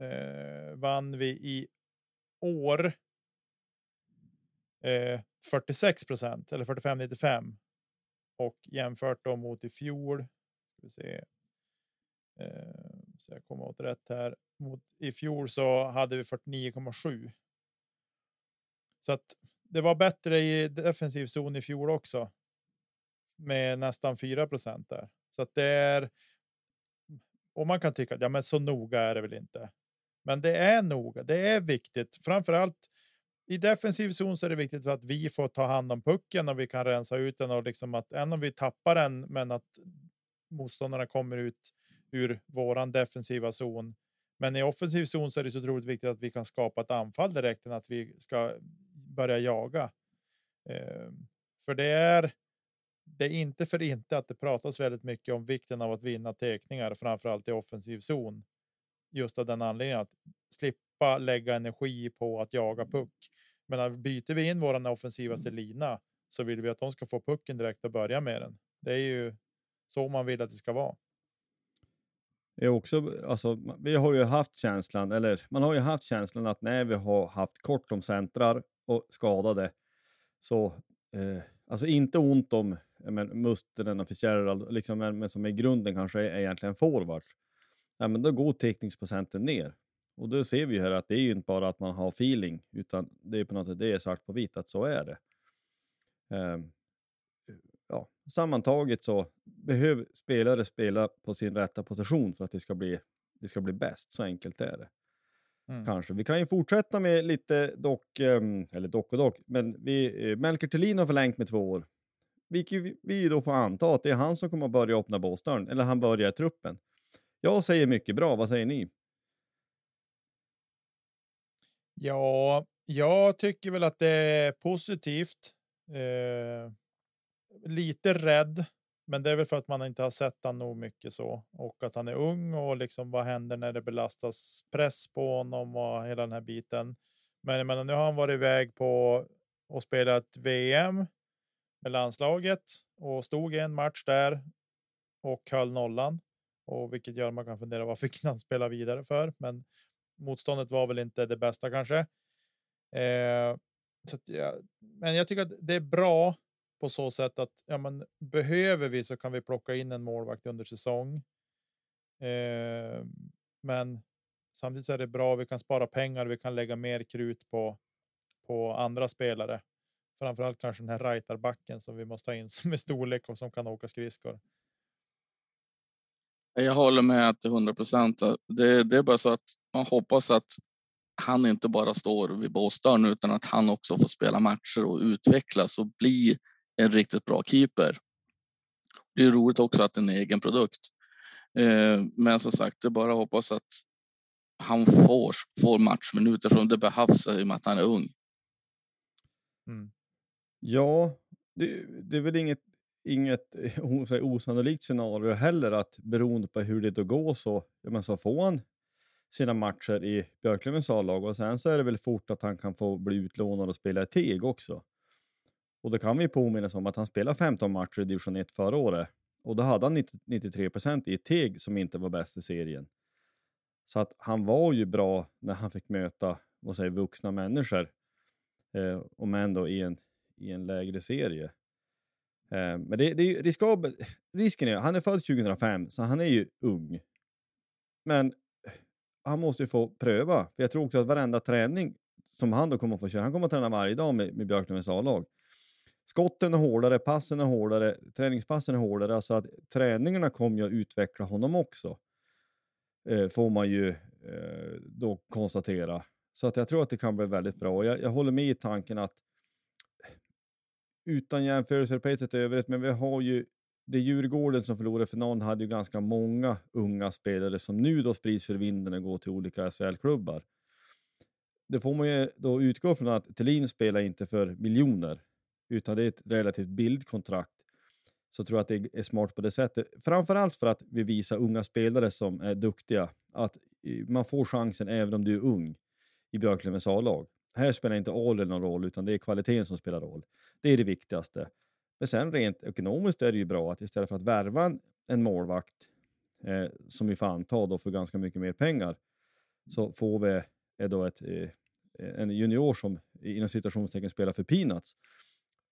D: Eh, vann vi i år. Eh, 46 procent eller 45,95 och jämfört då mot i fjol. Ska vi se. Eh, så jag kommer åt rätt här. Mot i fjol så hade vi 49,7. Så att det var bättre i defensiv zon i fjol också. Med nästan 4 procent där. Så att det är. Och man kan tycka att ja, men så noga är det väl inte. Men det är noga. Det är viktigt, framför allt i defensiv zon så är det viktigt för att vi får ta hand om pucken och vi kan rensa ut den och liksom att än om vi tappar den, men att motståndarna kommer ut ur våran defensiva zon. Men i offensiv zon så är det så otroligt viktigt att vi kan skapa ett anfall direkt än att vi ska börja jaga. Eh, för det är. Det är inte för inte att det pratas väldigt mycket om vikten av att vinna teckningar, framförallt i offensiv zon. Just av den anledningen att slippa lägga energi på att jaga puck. Men byter vi in våran offensivaste lina så vill vi att de ska få pucken direkt och börja med den. Det är ju så man vill att det ska vara.
B: är också, alltså, vi har ju haft känslan, eller man har ju haft känslan att när vi har haft kort om centrar och skadade så, eh, alltså inte ont om men, Musteren och Fitzgerald, liksom, men, men som i grunden kanske är, är egentligen forwards. Ja, men då går teckningsprocenten ner. Och då ser vi här att det är ju inte bara att man har feeling, utan det är på något sätt det är svart på vitt att så är det. Um, ja, sammantaget så behöver spelare spela på sin rätta position för att det ska bli, det ska bli bäst. Så enkelt är det. Mm. Kanske. Vi kan ju fortsätta med lite dock, um, eller dock och dock, men vi, uh, Melker Thelin har förlängt med två år. Vilket vi, vi då får anta att det är han som kommer att börja öppna båsdörren, eller han börjar i truppen. Jag säger mycket bra, vad säger ni?
D: Ja, jag tycker väl att det är positivt. Eh, lite rädd, men det är väl för att man inte har sett han nog mycket så och att han är ung och liksom vad händer när det belastas press på honom och hela den här biten. Men jag menar, nu har han varit iväg på och spelat VM med landslaget och stod i en match där och höll nollan och vilket gör att man kan fundera varför kan han spela vidare för? Men motståndet var väl inte det bästa kanske. Eh, så att ja, men jag tycker att det är bra på så sätt att ja, men behöver vi så kan vi plocka in en målvakt under säsong. Eh, men samtidigt är det bra. Vi kan spara pengar. Vi kan lägga mer krut på på andra spelare. Framförallt kanske den här rightarbacken som vi måste ha in som är storlek och som kan åka skridskor.
C: Jag håller med till 100 procent. Det, det är bara så att man hoppas att han inte bara står vid båsdörren utan att han också får spela matcher och utvecklas och bli en riktigt bra keeper. Det är roligt också att det är en egen produkt. Eh, men som sagt, det är bara att hoppas att han får, får matchminuter från det behövs i och med att han är ung.
B: Mm. Ja, det, det, är väl inget, inget osannolikt scenario heller att beroende på hur det då går så, men så får han sina matcher i Björklövens A-lag och sen så är det väl fort att han kan få bli utlånad och spela i Teg också. Och då kan vi påminna om att han spelade 15 matcher i division 1 förra året och då hade han 90, 93 procent i Teg som inte var bäst i serien. Så att han var ju bra när han fick möta vad säger, vuxna människor, eh, om ändå i en, i en lägre serie. Eh, men det, det är riskabelt. Risken är, han är född 2005, så han är ju ung. Men han måste ju få pröva. För jag tror också att varenda träning som han då kommer att få köra, han kommer att träna varje dag med, med Björklövens A-lag. Skotten är hårdare, passen är hårdare, träningspassen är hårdare. Alltså att träningarna kommer ju att utveckla honom också. Eh, får man ju eh, då konstatera. Så att jag tror att det kan bli väldigt bra. Jag, jag håller med i tanken att utan jämförelser på ett sätt övrigt, men vi har ju det Djurgården som förlorade finalen hade ju ganska många unga spelare som nu då sprids för vinden och går till olika SHL-klubbar. Det får man ju då utgå från att Thelin spelar inte för miljoner, utan det är ett relativt billigt kontrakt. Så tror jag att det är smart på det sättet. Framförallt för att vi visar unga spelare som är duktiga att man får chansen även om du är ung i Björklövens A-lag. Här spelar inte åldern någon roll, utan det är kvaliteten som spelar roll. Det är det viktigaste. Men sen rent ekonomiskt är det ju bra att istället för att värva en målvakt eh, som vi får anta då för ganska mycket mer pengar så får vi eh, då ett, eh, en junior som inom citationstecken spelar för peanuts.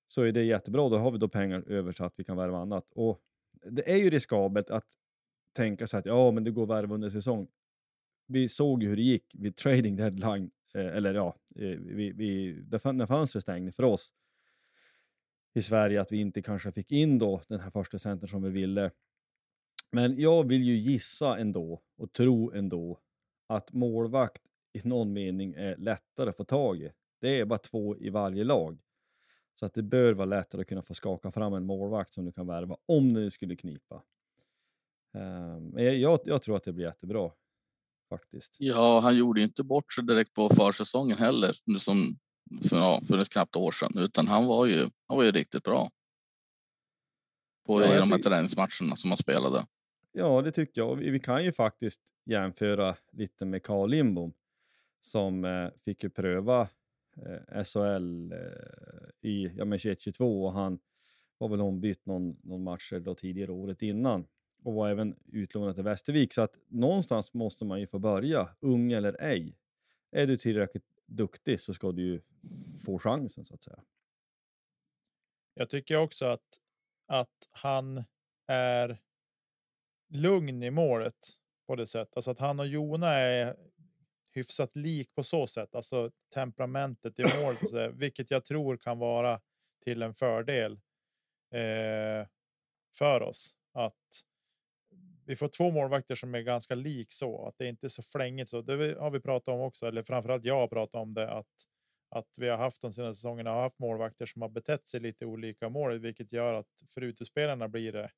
B: Så är det jättebra. Då har vi då pengar över så att vi kan värva annat. Och det är ju riskabelt att tänka sig att ja, men det går att värva under säsong. Vi såg ju hur det gick vid trading deadline, Eh, eller ja, eh, vi, vi, när fönstret stängde för oss i Sverige att vi inte kanske fick in då den här första centern som vi ville. Men jag vill ju gissa ändå och tro ändå att målvakt i någon mening är lättare att få tag i. Det är bara två i varje lag. Så att det bör vara lättare att kunna få skaka fram en målvakt som du kan värva om det skulle knipa. Eh, men jag, jag, tror att det blir jättebra faktiskt.
C: Ja, han gjorde inte bort sig direkt på försäsongen heller, som för, ja, för ett knappt år sedan, utan han var ju, han var ju riktigt bra. På ja, de här träningsmatcherna som han spelade.
B: Ja, det tycker jag. Vi, vi kan ju faktiskt jämföra lite med Carl Lindbom som eh, fick ju pröva eh, SHL eh, i ja, 21-22 och han var väl ombytt någon, någon match då tidigare året innan och var även utlånad till Västervik. Så att någonstans måste man ju få börja, ung eller ej. Är du tillräckligt duktig så ska du ju få chansen så att säga.
D: Jag tycker också att, att han är lugn i målet på det sättet. Alltså att han och Jona är hyfsat lik på så sätt, alltså temperamentet i målet, vilket jag tror kan vara till en fördel eh, för oss. Att vi får två målvakter som är ganska lik så att det inte är så flängigt. Så det har vi pratat om också, eller framförallt jag har pratat om det att att vi har haft de senaste säsongerna har haft målvakter som har betett sig lite olika mål, vilket gör att för utespelarna blir det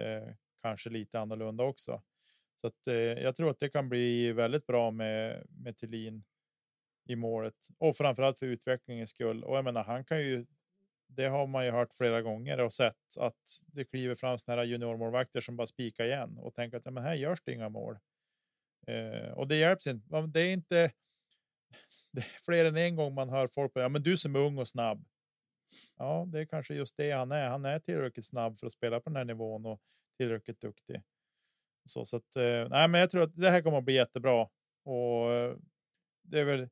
D: eh, kanske lite annorlunda också. Så att, eh, jag tror att det kan bli väldigt bra med med Tillin i målet och framförallt för utvecklingens skull. Och jag menar, han kan ju det har man ju hört flera gånger och sett att det kliver fram såna här juniormålvakter som bara spikar igen och tänker att ja, men här görs det inga mål. Eh, och det hjälps inte. Det är inte. Det är fler än en gång man hör folk på. Ja, men du som är ung och snabb. Ja, det är kanske just det han är. Han är tillräckligt snabb för att spela på den här nivån och tillräckligt duktig. Så, så att, eh, nej, men jag tror att det här kommer att bli jättebra och eh, det är väl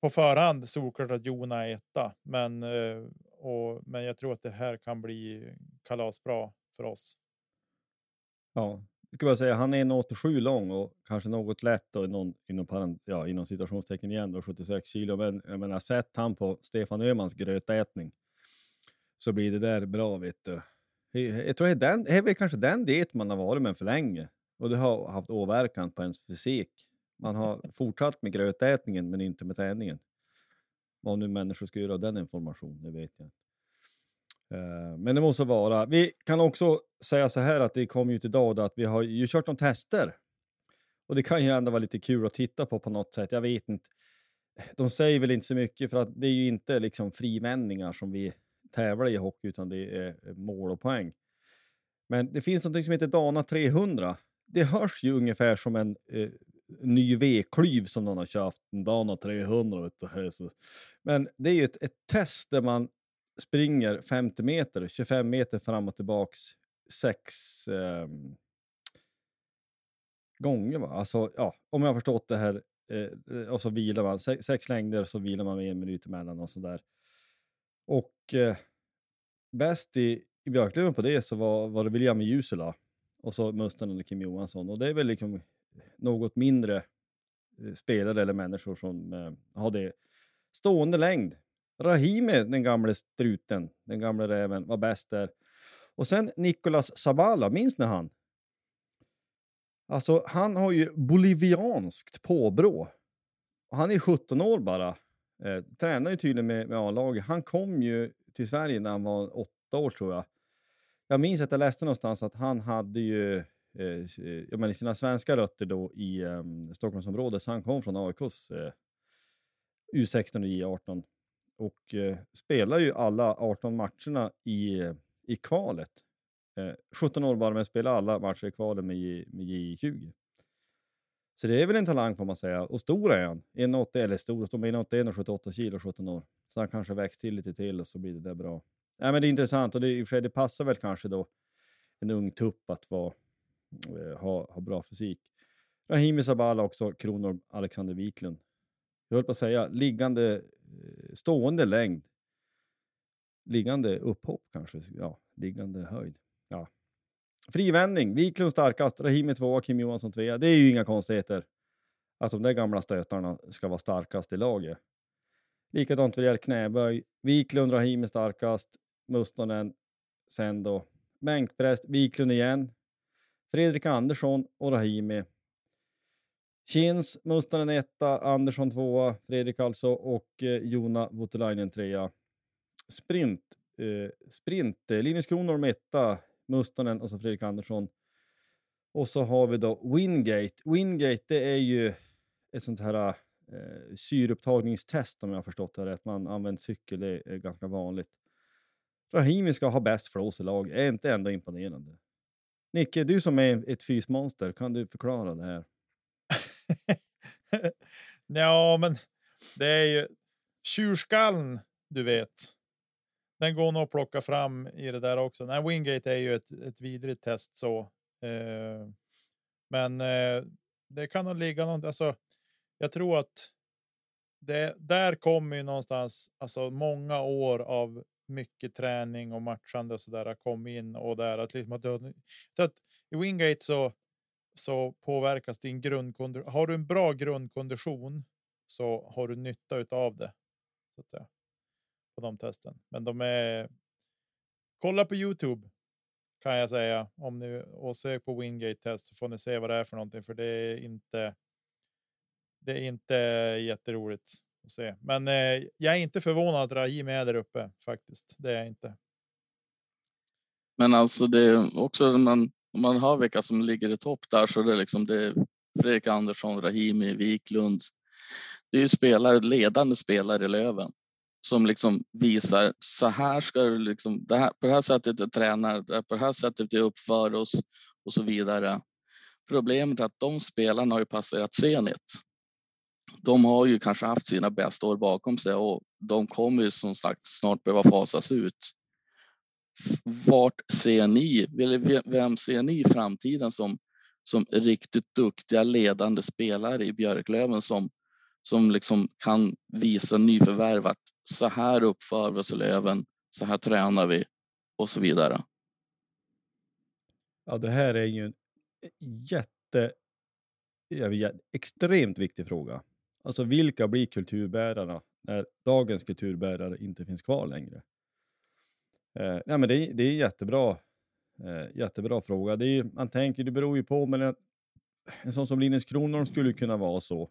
D: på förhand solklart att Jona är etta, men eh, och, men jag tror att det här kan bli kalasbra för oss.
B: Ja, jag skulle bara säga han är 1,87 lång och kanske något lätt och någon, inom, parent, ja, inom situationstecken igen då, 76 kilo. Men jag menar, sett han på Stefan Öhmans grötätning så blir det där bra vet du. Jag tror det är, den, det är väl kanske den diet man har varit med för länge och det har haft åverkan på ens fysik. Man har fortsatt med grötätningen men inte med träningen. Vad nu människor ska göra av den informationen, det vet jag inte. Eh, men det måste vara. Vi kan också säga så här att det kom ut idag att vi har ju kört några tester. Och det kan ju ändå vara lite kul att titta på på något sätt. Jag vet inte. De säger väl inte så mycket för att det är ju inte liksom frivändningar som vi tävlar i hockey utan det är eh, mål och poäng. Men det finns något som heter Dana 300. Det hörs ju ungefär som en eh, ny V-klyv som någon har köpt. En Dana 300. Vet du. Så- Men det är ju ett, ett test där man springer 50 meter, 25 meter fram och tillbaks sex eh, gånger. Va? Alltså, ja, om jag har förstått det här. Eh, och så vilar man sex, sex längder så vilar man med en minut emellan och sådär. Och eh, bäst i, i Björklöven på det så var, var det William Jusula och så Musten och Kim Johansson. Och det är väl liksom något mindre eh, spelare eller människor som eh, har det. Stående längd. Rahimi, den gamle struten, den gamle räven, var bäst där. Och sen Nicolas Sabala, minns ni han? Alltså, han har ju bolivianskt påbrå. Han är 17 år bara. Eh, tränar ju tydligen med, med A-laget. Han kom ju till Sverige när han var åtta år tror jag. Jag minns att jag läste någonstans att han hade ju eh, eh jag menar, sina svenska rötter då i eh, Stockholmsområdet. Så han kom från AIKs eh, U16 och J18 och eh, spelar ju alla 18 matcherna i, i kvalet. Eh, 17 år bara, men spelar alla matcher i kvalet med, J- med J20. Så det är väl en talang får man säga. Och stor är han. 1,80 eller stor, står med 1,81 och 78 kilo, 17 år. Så han kanske växt till lite till och så blir det där bra. Ja, men det är intressant och det, i och för sig, det passar väl kanske då en ung tupp att vara, Eh, ha, ha bra fysik. Rahimi Sabala också, Kronor Alexander Wiklund. Jag höll på att säga liggande, eh, stående längd. Liggande upphopp kanske, ja, liggande höjd. Ja. Frivändning, Wiklund starkast, Rahimi tvåa, Kim Johansson trea. Det är ju inga konstigheter att de där gamla stötarna ska vara starkast i laget. Likadant vad gäller knäböj. Wiklund, Rahimi starkast, Mustonen, sen då bänkpress, Wiklund igen, Fredrik Andersson och Rahimi. Kins, Mustanen etta, Andersson tvåa, Fredrik alltså och eh, Jona Voutilainen trea. Sprint, eh, sprint eh, Linus Kronholm etta, Mustanen och så Fredrik Andersson. Och så har vi då Wingate. Wingate det är ju ett sånt här eh, syreupptagningstest om jag har förstått det rätt. Man använder cykel, det är eh, ganska vanligt. Rahimi ska ha bäst flås i lag, är inte ändå imponerande. Nicke, du som är ett fysmonster, kan du förklara det här?
D: ja, men det är ju tjurskallen, du vet. Den går nog att plocka fram i det där också. Nej, Wingate är ju ett, ett vidrigt test så. Eh, men eh, det kan nog ligga något. Alltså, jag tror att det där kommer ju någonstans. Alltså många år av mycket träning och matchande och så där kom in och där att liksom att, du- att i Wingate så så påverkas din grundkondition. Har du en bra grundkondition så har du nytta av det. Så att säga, på de testen. Men de är. Kolla på Youtube kan jag säga om ni och sök på Wingate test så får ni se vad det är för någonting, för det är inte. Det är inte jätteroligt se, men eh, jag är inte förvånad att Rahim är där uppe faktiskt. Det är jag inte.
C: Men alltså det är också man, om man har vilka som ligger i topp där så liksom, det är liksom det Fredrik Andersson, Rahimi, Wiklund. Det är ju spelare, ledande spelare i Löven som liksom visar så här ska du liksom, det här, på det här sättet du tränar, på det här sättet vi uppför oss och så vidare. Problemet är att de spelarna har ju passerat Zenit. De har ju kanske haft sina bästa år bakom sig och de kommer ju som sagt snart behöva fasas ut vart ser ni, eller vem ser ni i framtiden som, som riktigt duktiga ledande spelare i Björklöven som, som liksom kan visa nyförvärv att så här uppför vi oss i Löven, så här tränar vi och så vidare.
B: Ja, det här är ju en eh, jätte, extremt viktig fråga. Alltså vilka blir kulturbärarna när dagens kulturbärare inte finns kvar längre? Eh, nej, men det, är, det är jättebra, eh, jättebra fråga. Det är, man tänker, det beror ju på, men en, en sån som Linus Kronholm skulle kunna vara så.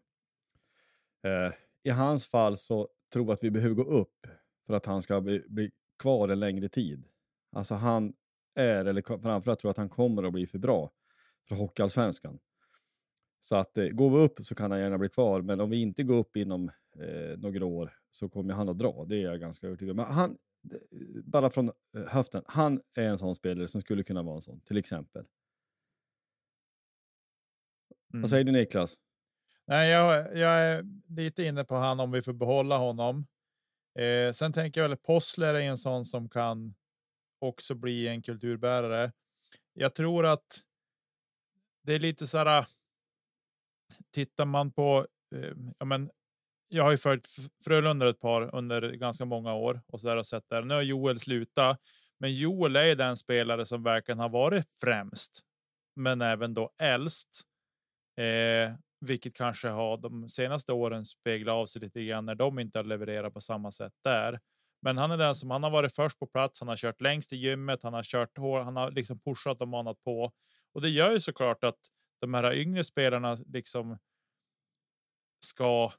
B: Eh, I hans fall så tror jag att vi behöver gå upp för att han ska bli, bli kvar en längre tid. Alltså han är, eller framförallt tror jag att han kommer att bli för bra för Hockeyallsvenskan. Så att eh, går vi upp så kan han gärna bli kvar, men om vi inte går upp inom eh, några år så kommer han att dra. Det är jag ganska övertygad om. Men han, bara från eh, höften, han är en sån spelare som skulle kunna vara en sån, till exempel. Mm. Vad säger du Niklas?
D: Nej, jag, jag är lite inne på han om vi får behålla honom. Eh, sen tänker jag väl Possler är en sån som kan också bli en kulturbärare. Jag tror att det är lite så här. Tittar man på, eh, ja men jag har ju följt Frölunda ett par under ganska många år och så där och sett där. Nu har Joel slutat, men Joel är den spelare som verkligen har varit främst, men även då äldst. Eh, vilket kanske har de senaste åren speglat av sig lite grann när de inte har levererat på samma sätt där. Men han är den som han har varit först på plats. Han har kört längst i gymmet. Han har kört hårt. Han har liksom pushat och manat på och det gör ju såklart att de här yngre spelarna liksom. Ska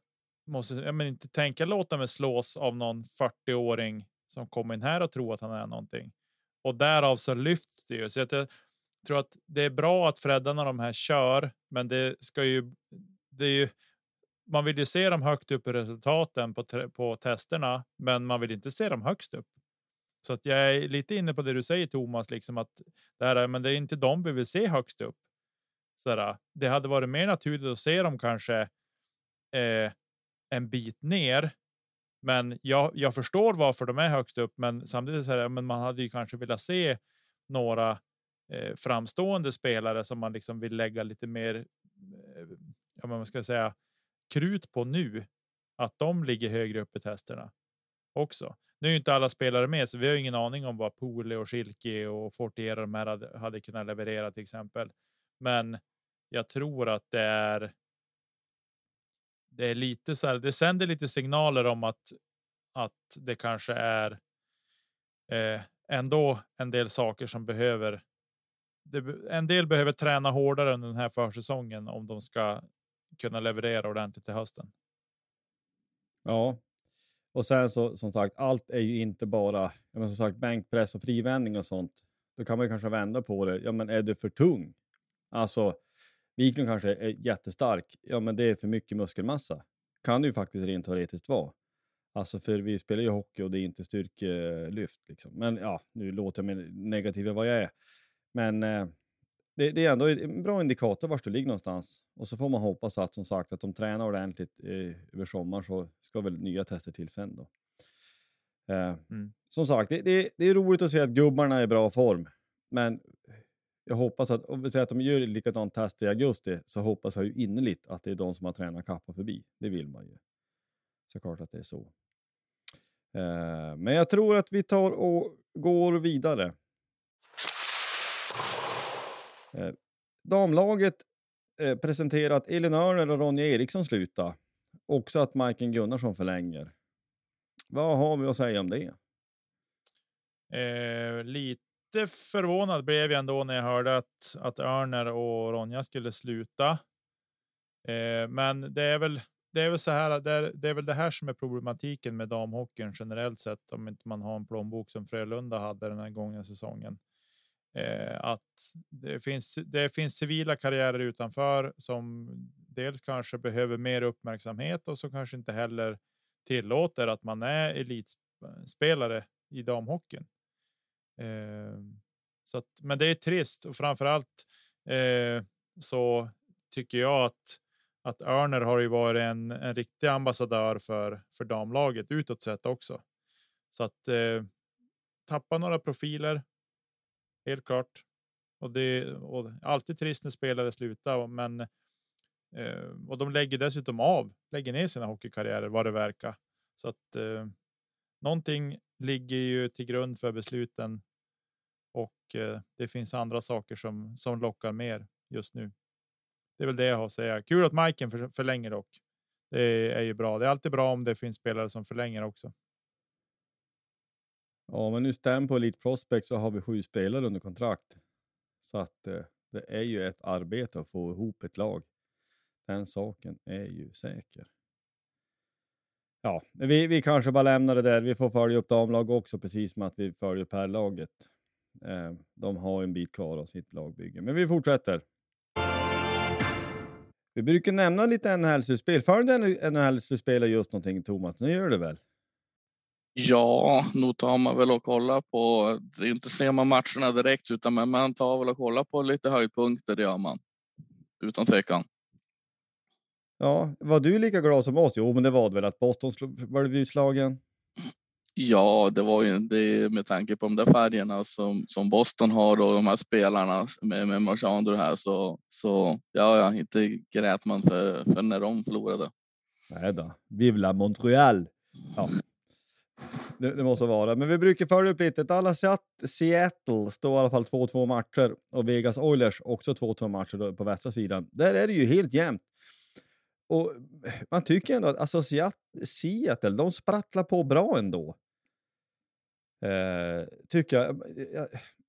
D: måste jag men inte tänka låta mig slås av någon 40-åring som kommer in här och tror att han är någonting. Och därav så lyfts det ju. Så jag tror att det är bra att Freddan och de här kör, men det ska ju. Det är ju. Man vill ju se dem högt upp i resultaten på, på testerna, men man vill inte se dem högst upp. Så att jag är lite inne på det du säger Thomas, liksom att det här är, men det är inte de vi vill se högst upp sådär, det hade varit mer naturligt att se dem kanske eh, en bit ner. Men jag, jag förstår varför de är högst upp, men samtidigt så här, men man hade ju kanske velat se några eh, framstående spelare som man liksom vill lägga lite mer. Eh, ja, man ska säga krut på nu att de ligger högre upp i testerna också. Nu är inte alla spelare med, så vi har ingen aning om vad Pole och Schilke och Fortier och de här hade, hade kunnat leverera till exempel. Men jag tror att det är. Det är lite så här. Det sänder lite signaler om att att det kanske är. Eh, ändå en del saker som behöver. Det, en del behöver träna hårdare under den här försäsongen om de ska kunna leverera ordentligt till hösten.
B: Ja, och sen så som sagt, allt är ju inte bara men som sagt, bänkpress och frivändning och sånt. Då kan man kanske vända på det. Ja, men är du för tung? Alltså, Wiklund kanske är jättestark. Ja, men det är för mycket muskelmassa. Kan det ju faktiskt rent teoretiskt vara. Alltså, för vi spelar ju hockey och det är inte styrkelyft. Liksom. Men ja, nu låter jag mig negativ vad jag är. Men eh, det, det, är ändå en bra indikator var du ligger någonstans. Och så får man hoppas att som sagt att de tränar ordentligt eh, över sommaren så ska väl nya tester till sen då. Eh, mm. Som sagt, det, det, det, är roligt att se att gubbarna är i bra form. Men jag hoppas att, om vi säger att de gör likadant test i augusti, så hoppas jag ju innerligt att det är de som har tränat kappa förbi. Det vill man ju. Såklart att det är så. Eh, men jag tror att vi tar och går vidare. Eh, damlaget eh, presenterar att Elin Örner och Ronja Eriksson slutar. Också att Majken Gunnarsson förlänger. Vad har vi att säga om det?
D: Eh, lite Lite förvånad blev jag ändå när jag hörde att, att Örner och Ronja skulle sluta. Eh, men det är väl det är väl så här. Det är, det är väl det här som är problematiken med damhockeyn generellt sett om inte man har en plånbok som Frölunda hade den här gången säsongen. Eh, att det finns, det finns civila karriärer utanför som dels kanske behöver mer uppmärksamhet och som kanske inte heller tillåter att man är elitspelare i damhockeyn. Eh, så att, men det är trist och framförallt eh, så tycker jag att att Örner har ju varit en, en riktig ambassadör för för damlaget utåt sett också. Så att eh, tappa några profiler helt klart. Och det är alltid trist när spelare slutar, men Eh, och de lägger dessutom av, lägger ner sina hockeykarriärer vad det verkar. Så att eh, någonting ligger ju till grund för besluten. Och eh, det finns andra saker som som lockar mer just nu. Det är väl det jag har att säga. Kul att Majken för, förlänger dock. Det är ju bra. Det är alltid bra om det finns spelare som förlänger också.
B: Ja, men nu stämmer på Elite Prospect så har vi sju spelare under kontrakt. Så att eh, det är ju ett arbete att få ihop ett lag. Den saken är ju säker. Ja, vi, vi kanske bara lämnar det där. Vi får följa upp damlag också, precis som att vi följer per laget. Eh, de har en bit kvar av sitt lagbygge, men vi fortsätter. Vi brukar nämna lite NHL-slutspel. Följer NHL-slutspel just någonting, Thomas? Nu gör du väl?
C: Ja, nog tar man väl och kollar på, det inte ser man matcherna direkt, utan men man tar väl och kollar på lite höjdpunkter, det gör man. Utan tvekan.
B: Ja, var du lika glad som oss? Jo, men det var väl att Boston blev utslagen?
C: Ja, det var ju det med tanke på de där färgerna som, som Boston har och de här spelarna med, med Marchandro här så, så ja, ja, inte grät man för, för när de förlorade.
B: Nej då, Vive la Montreal! Ja. Det, det, måste vara. Men vi brukar följa upp lite. Dallas Seattle står i alla fall 2-2 matcher och Vegas Oilers också 2-2 matcher på västra sidan. Där är det ju helt jämnt. Och man tycker ändå att alltså, Seattle, de sprattlar på bra ändå. Eh, tycker jag.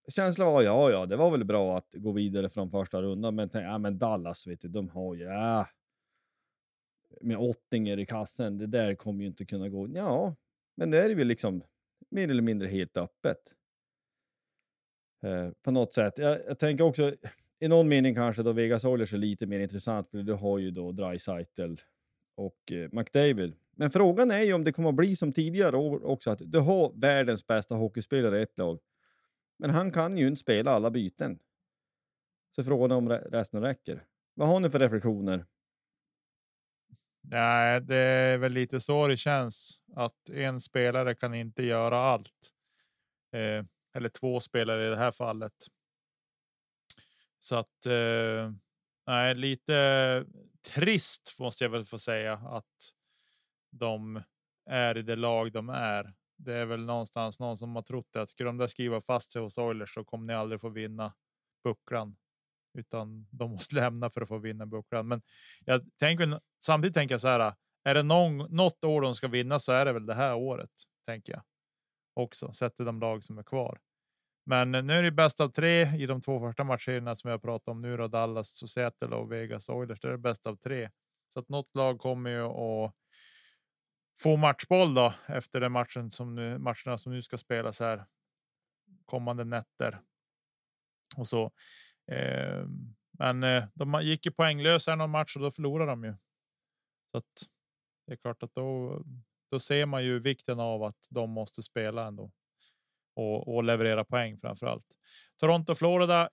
B: Känslan var ja, ja, det var väl bra att gå vidare från första rundan, men, tänk, ja, men Dallas, vet du, de har ju... Ja, med Ottinger i kassen, det där kommer ju inte kunna gå. Ja, men det är ju liksom mer eller mindre helt öppet. Eh, på något sätt. Jag, jag, tänker också, i någon mening kanske då Vegas Oilers är lite mer intressant, för du har ju då Dreisaitl och eh, McDavid. Men frågan är ju om det kommer att bli som tidigare år också, att du har världens bästa hockeyspelare i ett lag. Men han kan ju inte spela alla byten. Så frågan är om resten räcker. Vad har ni för reflektioner?
D: Nej, det är väl lite så det känns att en spelare kan inte göra allt. Eh, eller två spelare i det här fallet. Så att eh, nej, lite trist måste jag väl få säga att de är i det lag de är. Det är väl någonstans någon som har trott att skulle de där skriva fast sig hos Oilers så kommer ni aldrig få vinna bucklan utan de måste lämna för att få vinna bucklan. Men jag tänker samtidigt tänker jag så här. Är det någon, något år de ska vinna så är det väl det här året tänker jag också Sätter de lag som är kvar. Men nu är det bäst av tre i de två första matcherna som vi har pratat om nu då Dallas och Seattle och Vegas Oilers. Det är det bäst av tre så att något lag kommer ju att få matchboll då efter den matchen som nu matcherna som nu ska spelas här kommande nätter och så. Eh, men eh, de gick ju poänglösa någon match och då förlorar de ju. Så att det är klart att då, då ser man ju vikten av att de måste spela ändå och, och leverera poäng framför allt. Toronto Florida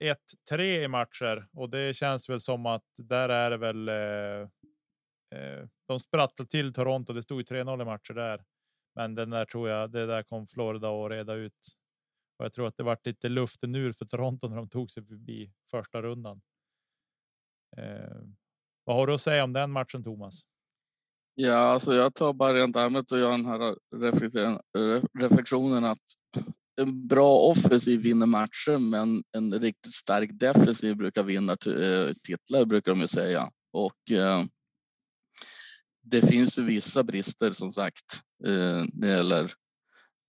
D: 1-3 i matcher och det känns väl som att där är det väl. Eh, eh de sprattlar till Toronto. Det stod 3-0 i matcher där, men den där tror jag det där kom Florida och reda ut och jag tror att det vart lite luften ur för Toronto när de tog sig förbi första rundan. Eh, vad har du att säga om den matchen, Thomas?
C: Ja, alltså jag tar bara rent allmänt och gör den här reflektionen att en bra offensiv vinner matcher, men en riktigt stark defensiv brukar vinna eh, titlar brukar de ju säga. Och eh, det finns ju vissa brister som sagt eh, när det gäller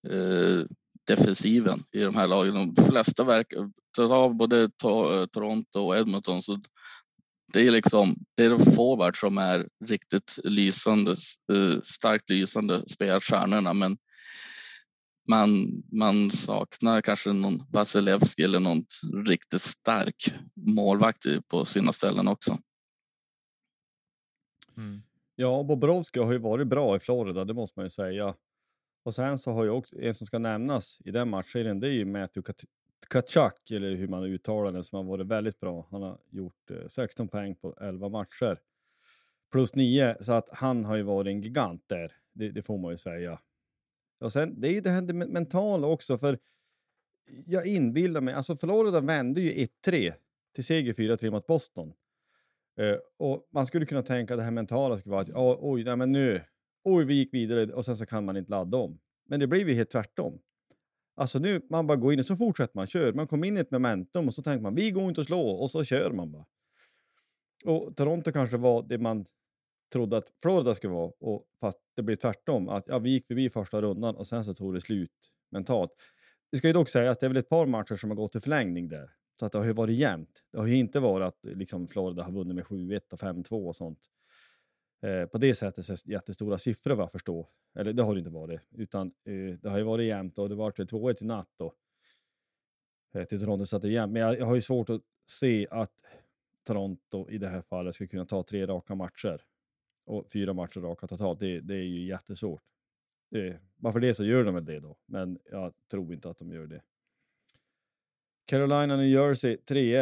C: eh, defensiven i de här lagen. De flesta verkar, av både eh, Toronto och Edmonton, så det är liksom det är de forward som är riktigt lysande, eh, starkt lysande spelstjärnorna, men man, man saknar kanske någon Vasilevski eller någon riktigt stark målvakt på sina ställen också.
B: Mm. Ja, Bobrovski har ju varit bra i Florida, det måste man ju säga. Och sen så har ju också en som ska nämnas i den matchserien, det är ju Matthew Kachak, eller hur man uttalar det, som har varit väldigt bra. Han har gjort eh, 16 poäng på 11 matcher. Plus 9, så att han har ju varit en gigant där. Det, det får man ju säga. Och sen, det är ju det här mentala också, för jag inbillar mig, alltså Florida vände ju 1-3 till seger 4-3 mot Boston. Uh, och man skulle kunna tänka att det här mentala skulle vara att oh, oj, nej, men nu, oj, vi gick vidare och sen så kan man inte ladda om. Men det blev ju helt tvärtom. Alltså nu, man bara går in och så fortsätter man, köra. Man kommer in i ett momentum och så tänker man, vi går inte att slå och så kör man bara. Och Toronto kanske var det man trodde att Florida skulle vara, och fast det blev tvärtom. Att ja, vi gick förbi första rundan och sen så tog det slut mentalt. Det ska ju dock sägas att det är väl ett par matcher som har gått till förlängning där. Så att det har ju varit jämnt. Det har ju inte varit att liksom, Florida har vunnit med 7-1 och 5-2 och sånt. Eh, på det sättet så är det jättestora siffror vad jag förstår. Eller det har det inte varit. Utan eh, det har ju varit jämnt och det har varit 2-1 i natt då. Eh, till Toronto så att det är jämnt. Men jag, jag har ju svårt att se att Toronto i det här fallet ska kunna ta tre raka matcher. Och fyra matcher raka totalt. Det, det är ju jättesvårt. Det, bara för det så gör de väl det då. Men jag tror inte att de gör det. Carolina, New Jersey 3-1.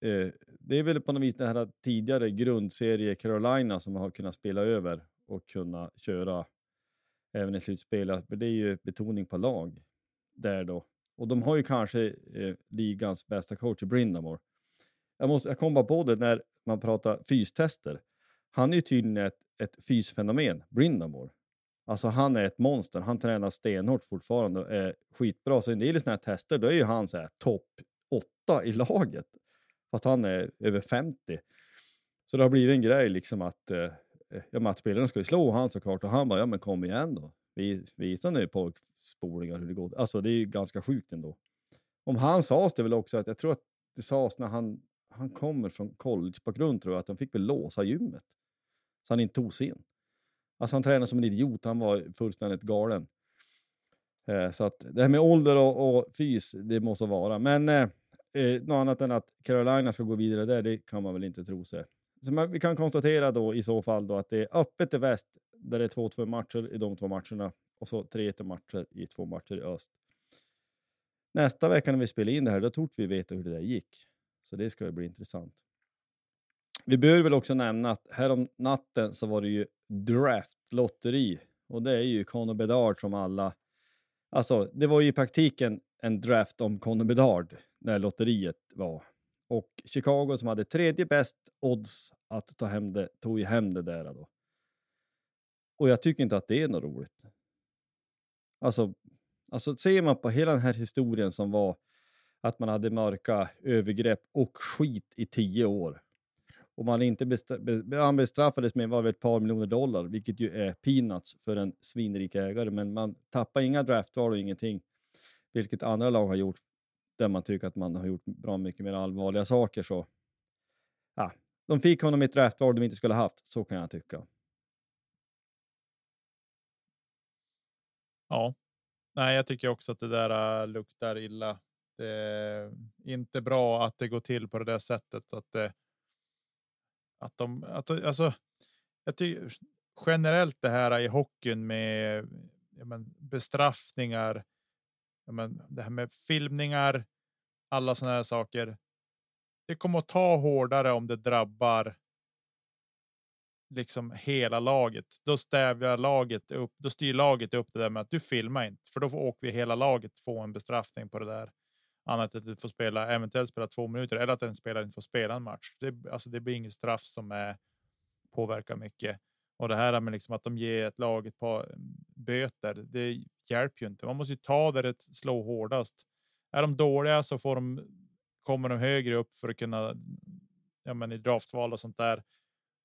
B: Eh, det är väl på något vis den här tidigare grundserie Carolina som har kunnat spela över och kunna köra även i slutspel. Det är ju betoning på lag där då. Och de har ju kanske eh, ligans bästa coach i Brindamore. Jag, måste, jag kom bara på det när man pratar fystester. Han är ju tydligen ett, ett fysfenomen, Brindamore. Alltså han är ett monster. Han tränar stenhårt fortfarande och är skitbra. Så en del sådana här tester, då är ju han så här topp åtta i laget. Fast han är över 50. Så det har blivit en grej liksom att eh, ja, matchspelaren ska ju slå han såklart och han bara, ja men kom igen då. visa nu på spolingar hur det går. Alltså det är ju ganska sjukt ändå. Om han sades det väl också att jag tror att det sades när han, han kommer från collegebakgrund tror jag att de fick väl låsa gymmet. Så han inte tog sig in. Alltså han tränade som en idiot, han var fullständigt galen. Eh, så att det här med ålder och, och fys, det måste vara. Men eh, eh, något annat än att Carolina ska gå vidare där, det kan man väl inte tro sig. Så man, vi kan konstatera då i så fall då att det är öppet i väst, där det är 2-2 matcher i de två matcherna och så 3-1 matcher i två matcher i öst. Nästa vecka när vi spelar in det här, då tror vi veta hur det där gick. Så det ska bli intressant. Vi bör väl också nämna att härom natten så var det ju draftlotteri och det är ju Conor Bedard som alla... Alltså, det var ju i praktiken en draft om Conor Bedard när lotteriet var. Och Chicago som hade tredje bäst odds att ta hem det, tog ju hem det där då. Och jag tycker inte att det är något roligt. Alltså, alltså ser man på hela den här historien som var att man hade mörka övergrepp och skit i tio år och man inte be han bestraffades med var ett par miljoner dollar, vilket ju är peanuts för en svinrik ägare. Men man tappar inga draftval och ingenting, vilket andra lag har gjort där man tycker att man har gjort bra mycket mer allvarliga saker. Så ja, de fick honom ett draftval de inte skulle ha haft, så kan jag tycka.
D: Ja, nej, jag tycker också att det där äh, luktar illa. Det är inte bra att det går till på det där sättet. Att det, att de, att, alltså, jag tycker generellt det här i hockeyn med men, bestraffningar, men, det här med filmningar, alla sådana här saker. Det kommer att ta hårdare om det drabbar liksom hela laget. Då stävjar laget upp. Då styr laget upp det där med att du filmar inte, för då får åker vi hela laget få en bestraffning på det där annat än att du får spela eventuellt spela två minuter eller att en spelare inte får spela en match. Det, alltså, det blir inget straff som är, påverkar mycket. Och det här med liksom att de ger ett lag ett par mm, böter, det hjälper ju inte. Man måste ju ta där det slår hårdast. Är de dåliga så får de, kommer de högre upp för att kunna ja, men i draftval och sånt där.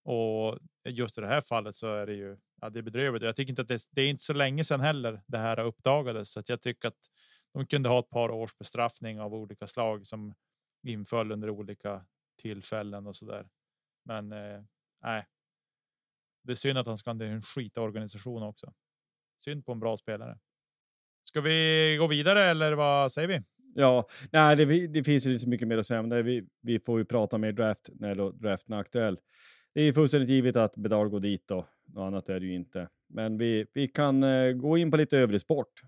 D: Och just i det här fallet så är det ju ja, det är bedrövligt. Jag tycker inte att det, det är inte så länge sedan heller det här uppdagades, så att jag tycker att de kunde ha ett par års bestraffning av olika slag som inföll under olika tillfällen och så där. Men eh, nej. Det är synd att han ska ha en skitorganisation också. Synd på en bra spelare. Ska vi gå vidare eller vad säger vi?
B: Ja, nej, det, det finns ju inte så mycket mer att säga om det. Vi, vi får ju prata mer draft när draften är aktuell. Det är fullständigt givet att Bedard går dit och något annat är det ju inte. Men vi, vi kan eh, gå in på lite övrig sport.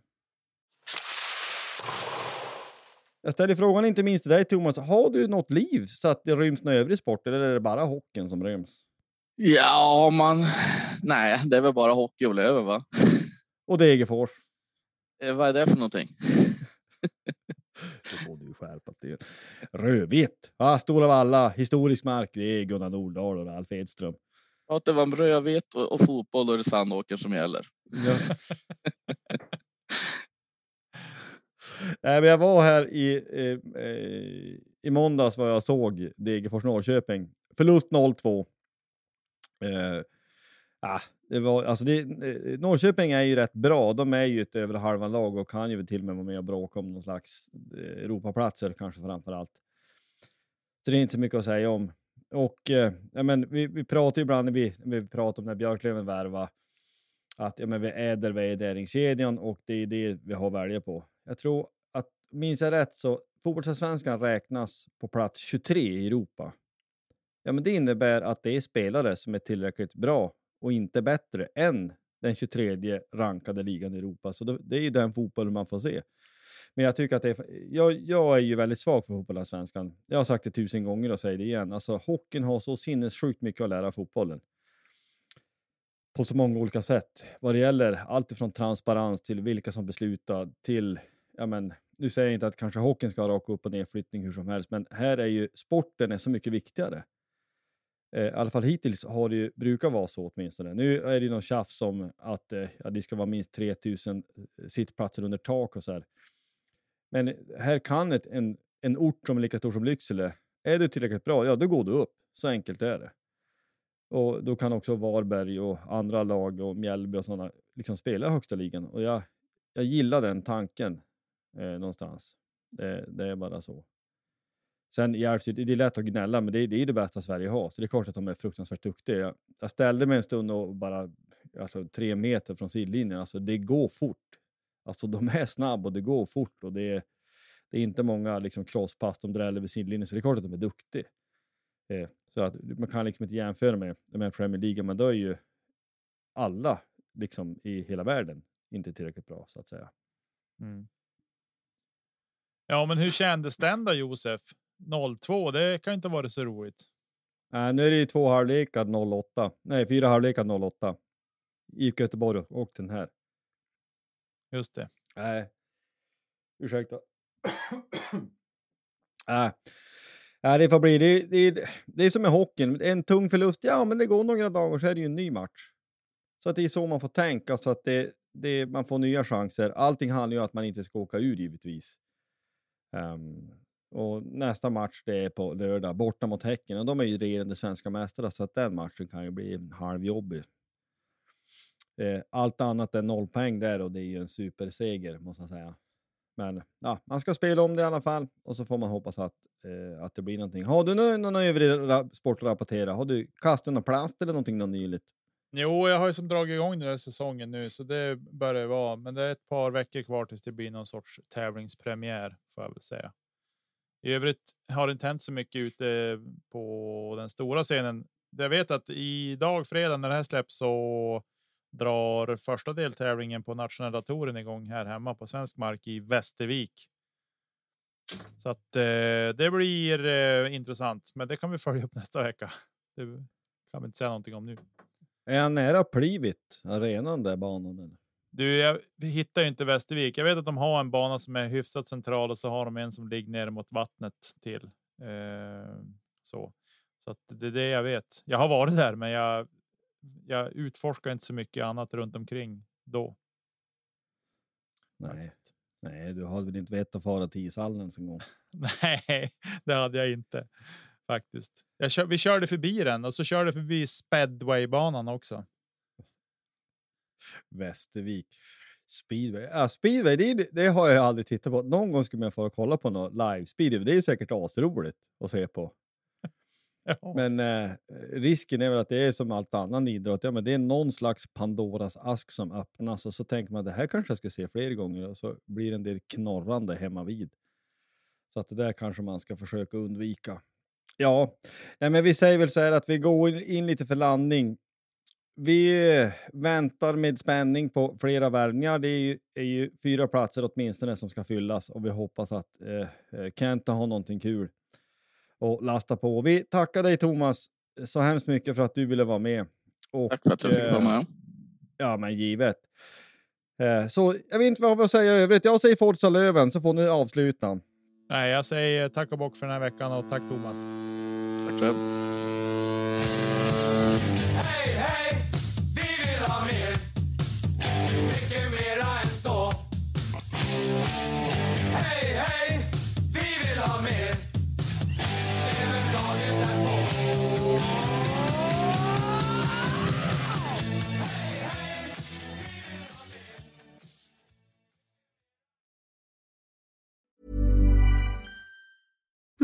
B: Jag ställer frågan inte minst till dig Thomas. Har du något liv så att det ryms någon övrig sport eller är det bara hockeyn som ryms?
C: Ja, man. Nej, det är väl bara hockey och Löven va?
B: Och Degerfors.
C: Eh, vad är det för någonting?
B: Då får du skärpa dig. Rödvitt! Ah, Stora Valla, historisk mark. Det är Gunnar Nordahl och Ralf Edström.
C: Ja, det var rödvitt och, och fotboll och det Sandåker som gäller.
B: Ja. Nej, men jag var här i, eh, i måndags vad jag såg Degerfors Norrköping. Förlust 0-2. Eh, ah, det var, alltså det, eh, Norrköping är ju rätt bra. De är ju ett över halvan lag och kan ju till och med vara med och bråka om någon slags eh, Europaplatser kanske framför allt. Så det är inte så mycket att säga om. Och eh, men vi, vi pratar ju ibland när vi, när vi pratar om när Björklöven värva att ja, men vi äder värderingskedjan och det är det vi har att välja på. Jag tror att, minns jag rätt, så fotbollsallsvenskan räknas på plats 23 i Europa. Ja, men det innebär att det är spelare som är tillräckligt bra och inte bättre än den 23 rankade ligan i Europa. Så det är ju den fotbollen man får se. Men jag tycker att det är, jag, jag är ju väldigt svag för fotbollsallsvenskan. Jag har sagt det tusen gånger och säger det igen. Alltså, hockeyn har så sinnessjukt mycket att lära fotbollen på så många olika sätt. Vad det gäller allt ifrån transparens till vilka som beslutar till, ja men, nu säger jag inte att kanske hockeyn ska ha rak upp och nedflyttning hur som helst, men här är ju sporten är så mycket viktigare. Eh, I alla fall hittills har det ju, brukat vara så åtminstone. Nu är det ju någon tjafs om att eh, ja, det ska vara minst 3000 eh, sittplatser under tak och så här. Men här kan ett, en, en ort som är lika stor som Lycksele, är du tillräckligt bra, ja då går du upp. Så enkelt är det. Och då kan också Varberg och andra lag och Mjällby och sådana liksom spela i högsta ligan. Och jag, jag gillar den tanken eh, någonstans. Det, det, är bara så. Sen Järvsö, det, det är lätt att gnälla, men det, det är det bästa Sverige har. Så det är klart att de är fruktansvärt duktiga. Jag, jag ställde mig en stund och bara alltså, tre meter från sidlinjen. Alltså det går fort. Alltså de är snabba och det går fort. Och det är, det är inte många liksom, crosspass de dräller vid sidlinjen, så det är klart att de är duktiga. Eh, så att man kan liksom inte jämföra med, med Premier League, men då är ju alla liksom i hela världen inte tillräckligt bra så att säga.
D: Mm. Ja, men hur kändes den då Josef? 0-2, det kan inte vara så roligt.
B: Äh, nu är det ju två halvlekar 08. Nej, fyra halvlekar 08. IFK Göteborg och den här.
D: Just det.
B: Nej, äh, ursäkta. äh, Nej, det får bli. Det, det, det är som med hockeyn. En tung förlust, ja men det går några dagar så är det ju en ny match. Så att det är så man får tänka så att det, det, man får nya chanser. Allting handlar ju om att man inte ska åka ur givetvis. Um, och nästa match det är på lördag, borta mot Häcken. Och de är ju regerande svenska mästare så att den matchen kan ju bli halvjobbig. Eh, allt annat än noll poäng där och det är ju en superseger måste jag säga. Men ja, man ska spela om det i alla fall och så får man hoppas att, eh, att det blir någonting. Har du någon, någon övrig sport att rapportera? Har du kastat någon plast eller någonting något nyligt?
D: Jo, jag har ju som dragit igång den här säsongen nu, så det börjar vara. Men det är ett par veckor kvar tills det blir någon sorts tävlingspremiär får jag väl säga. I övrigt har det inte hänt så mycket ute på den stora scenen. Jag vet att idag fredag när det här släpps så drar första deltävlingen på nationella touren igång här hemma på svensk mark i Västervik. Så att eh, det blir eh, intressant, men det kan vi följa upp nästa vecka. Det kan vi inte säga någonting om nu.
B: Är han nära Plivit, arenan där banan? Eller?
D: Du, jag hittar ju inte Västervik. Jag vet att de har en bana som är hyfsat central och så har de en som ligger ner mot vattnet till. Eh, så så att det är det jag vet. Jag har varit där, men jag jag utforskar inte så mycket annat runt omkring då.
B: Nej, nej, du hade väl inte vett att fara till ishallen en gång?
D: nej, det hade jag inte faktiskt. Jag kör, vi körde förbi den och så körde förbi speedwaybanan också.
B: Västervik. Speedway. Ja, speedway, det, det, har jag aldrig tittat på. Någon gång skulle man få kolla på något live speedway. Det är säkert asroligt att se på. Men eh, risken är väl att det är som allt annan idrott. Ja, men det är någon slags Pandoras ask som öppnas och så tänker man det här kanske jag ska se fler gånger och så blir det en del knorrande hemma vid. Så att det där kanske man ska försöka undvika. Ja, nej, men vi säger väl så här att vi går in lite för landning. Vi väntar med spänning på flera värvningar. Det är ju, är ju, fyra platser åtminstone som ska fyllas och vi hoppas att eh, eh Kenta har någonting kul och lasta på. Vi tackar dig Thomas så hemskt mycket för att du ville vara med.
C: Och, Tack för att jag fick vara med. Eh,
B: ja, men givet. Eh, så jag vet inte vad jag har att säga i övrigt. Jag säger Forza Löven så får ni avsluta.
D: Nej, jag säger tack och bock för den här veckan och tack Thomas.
C: Tack själv.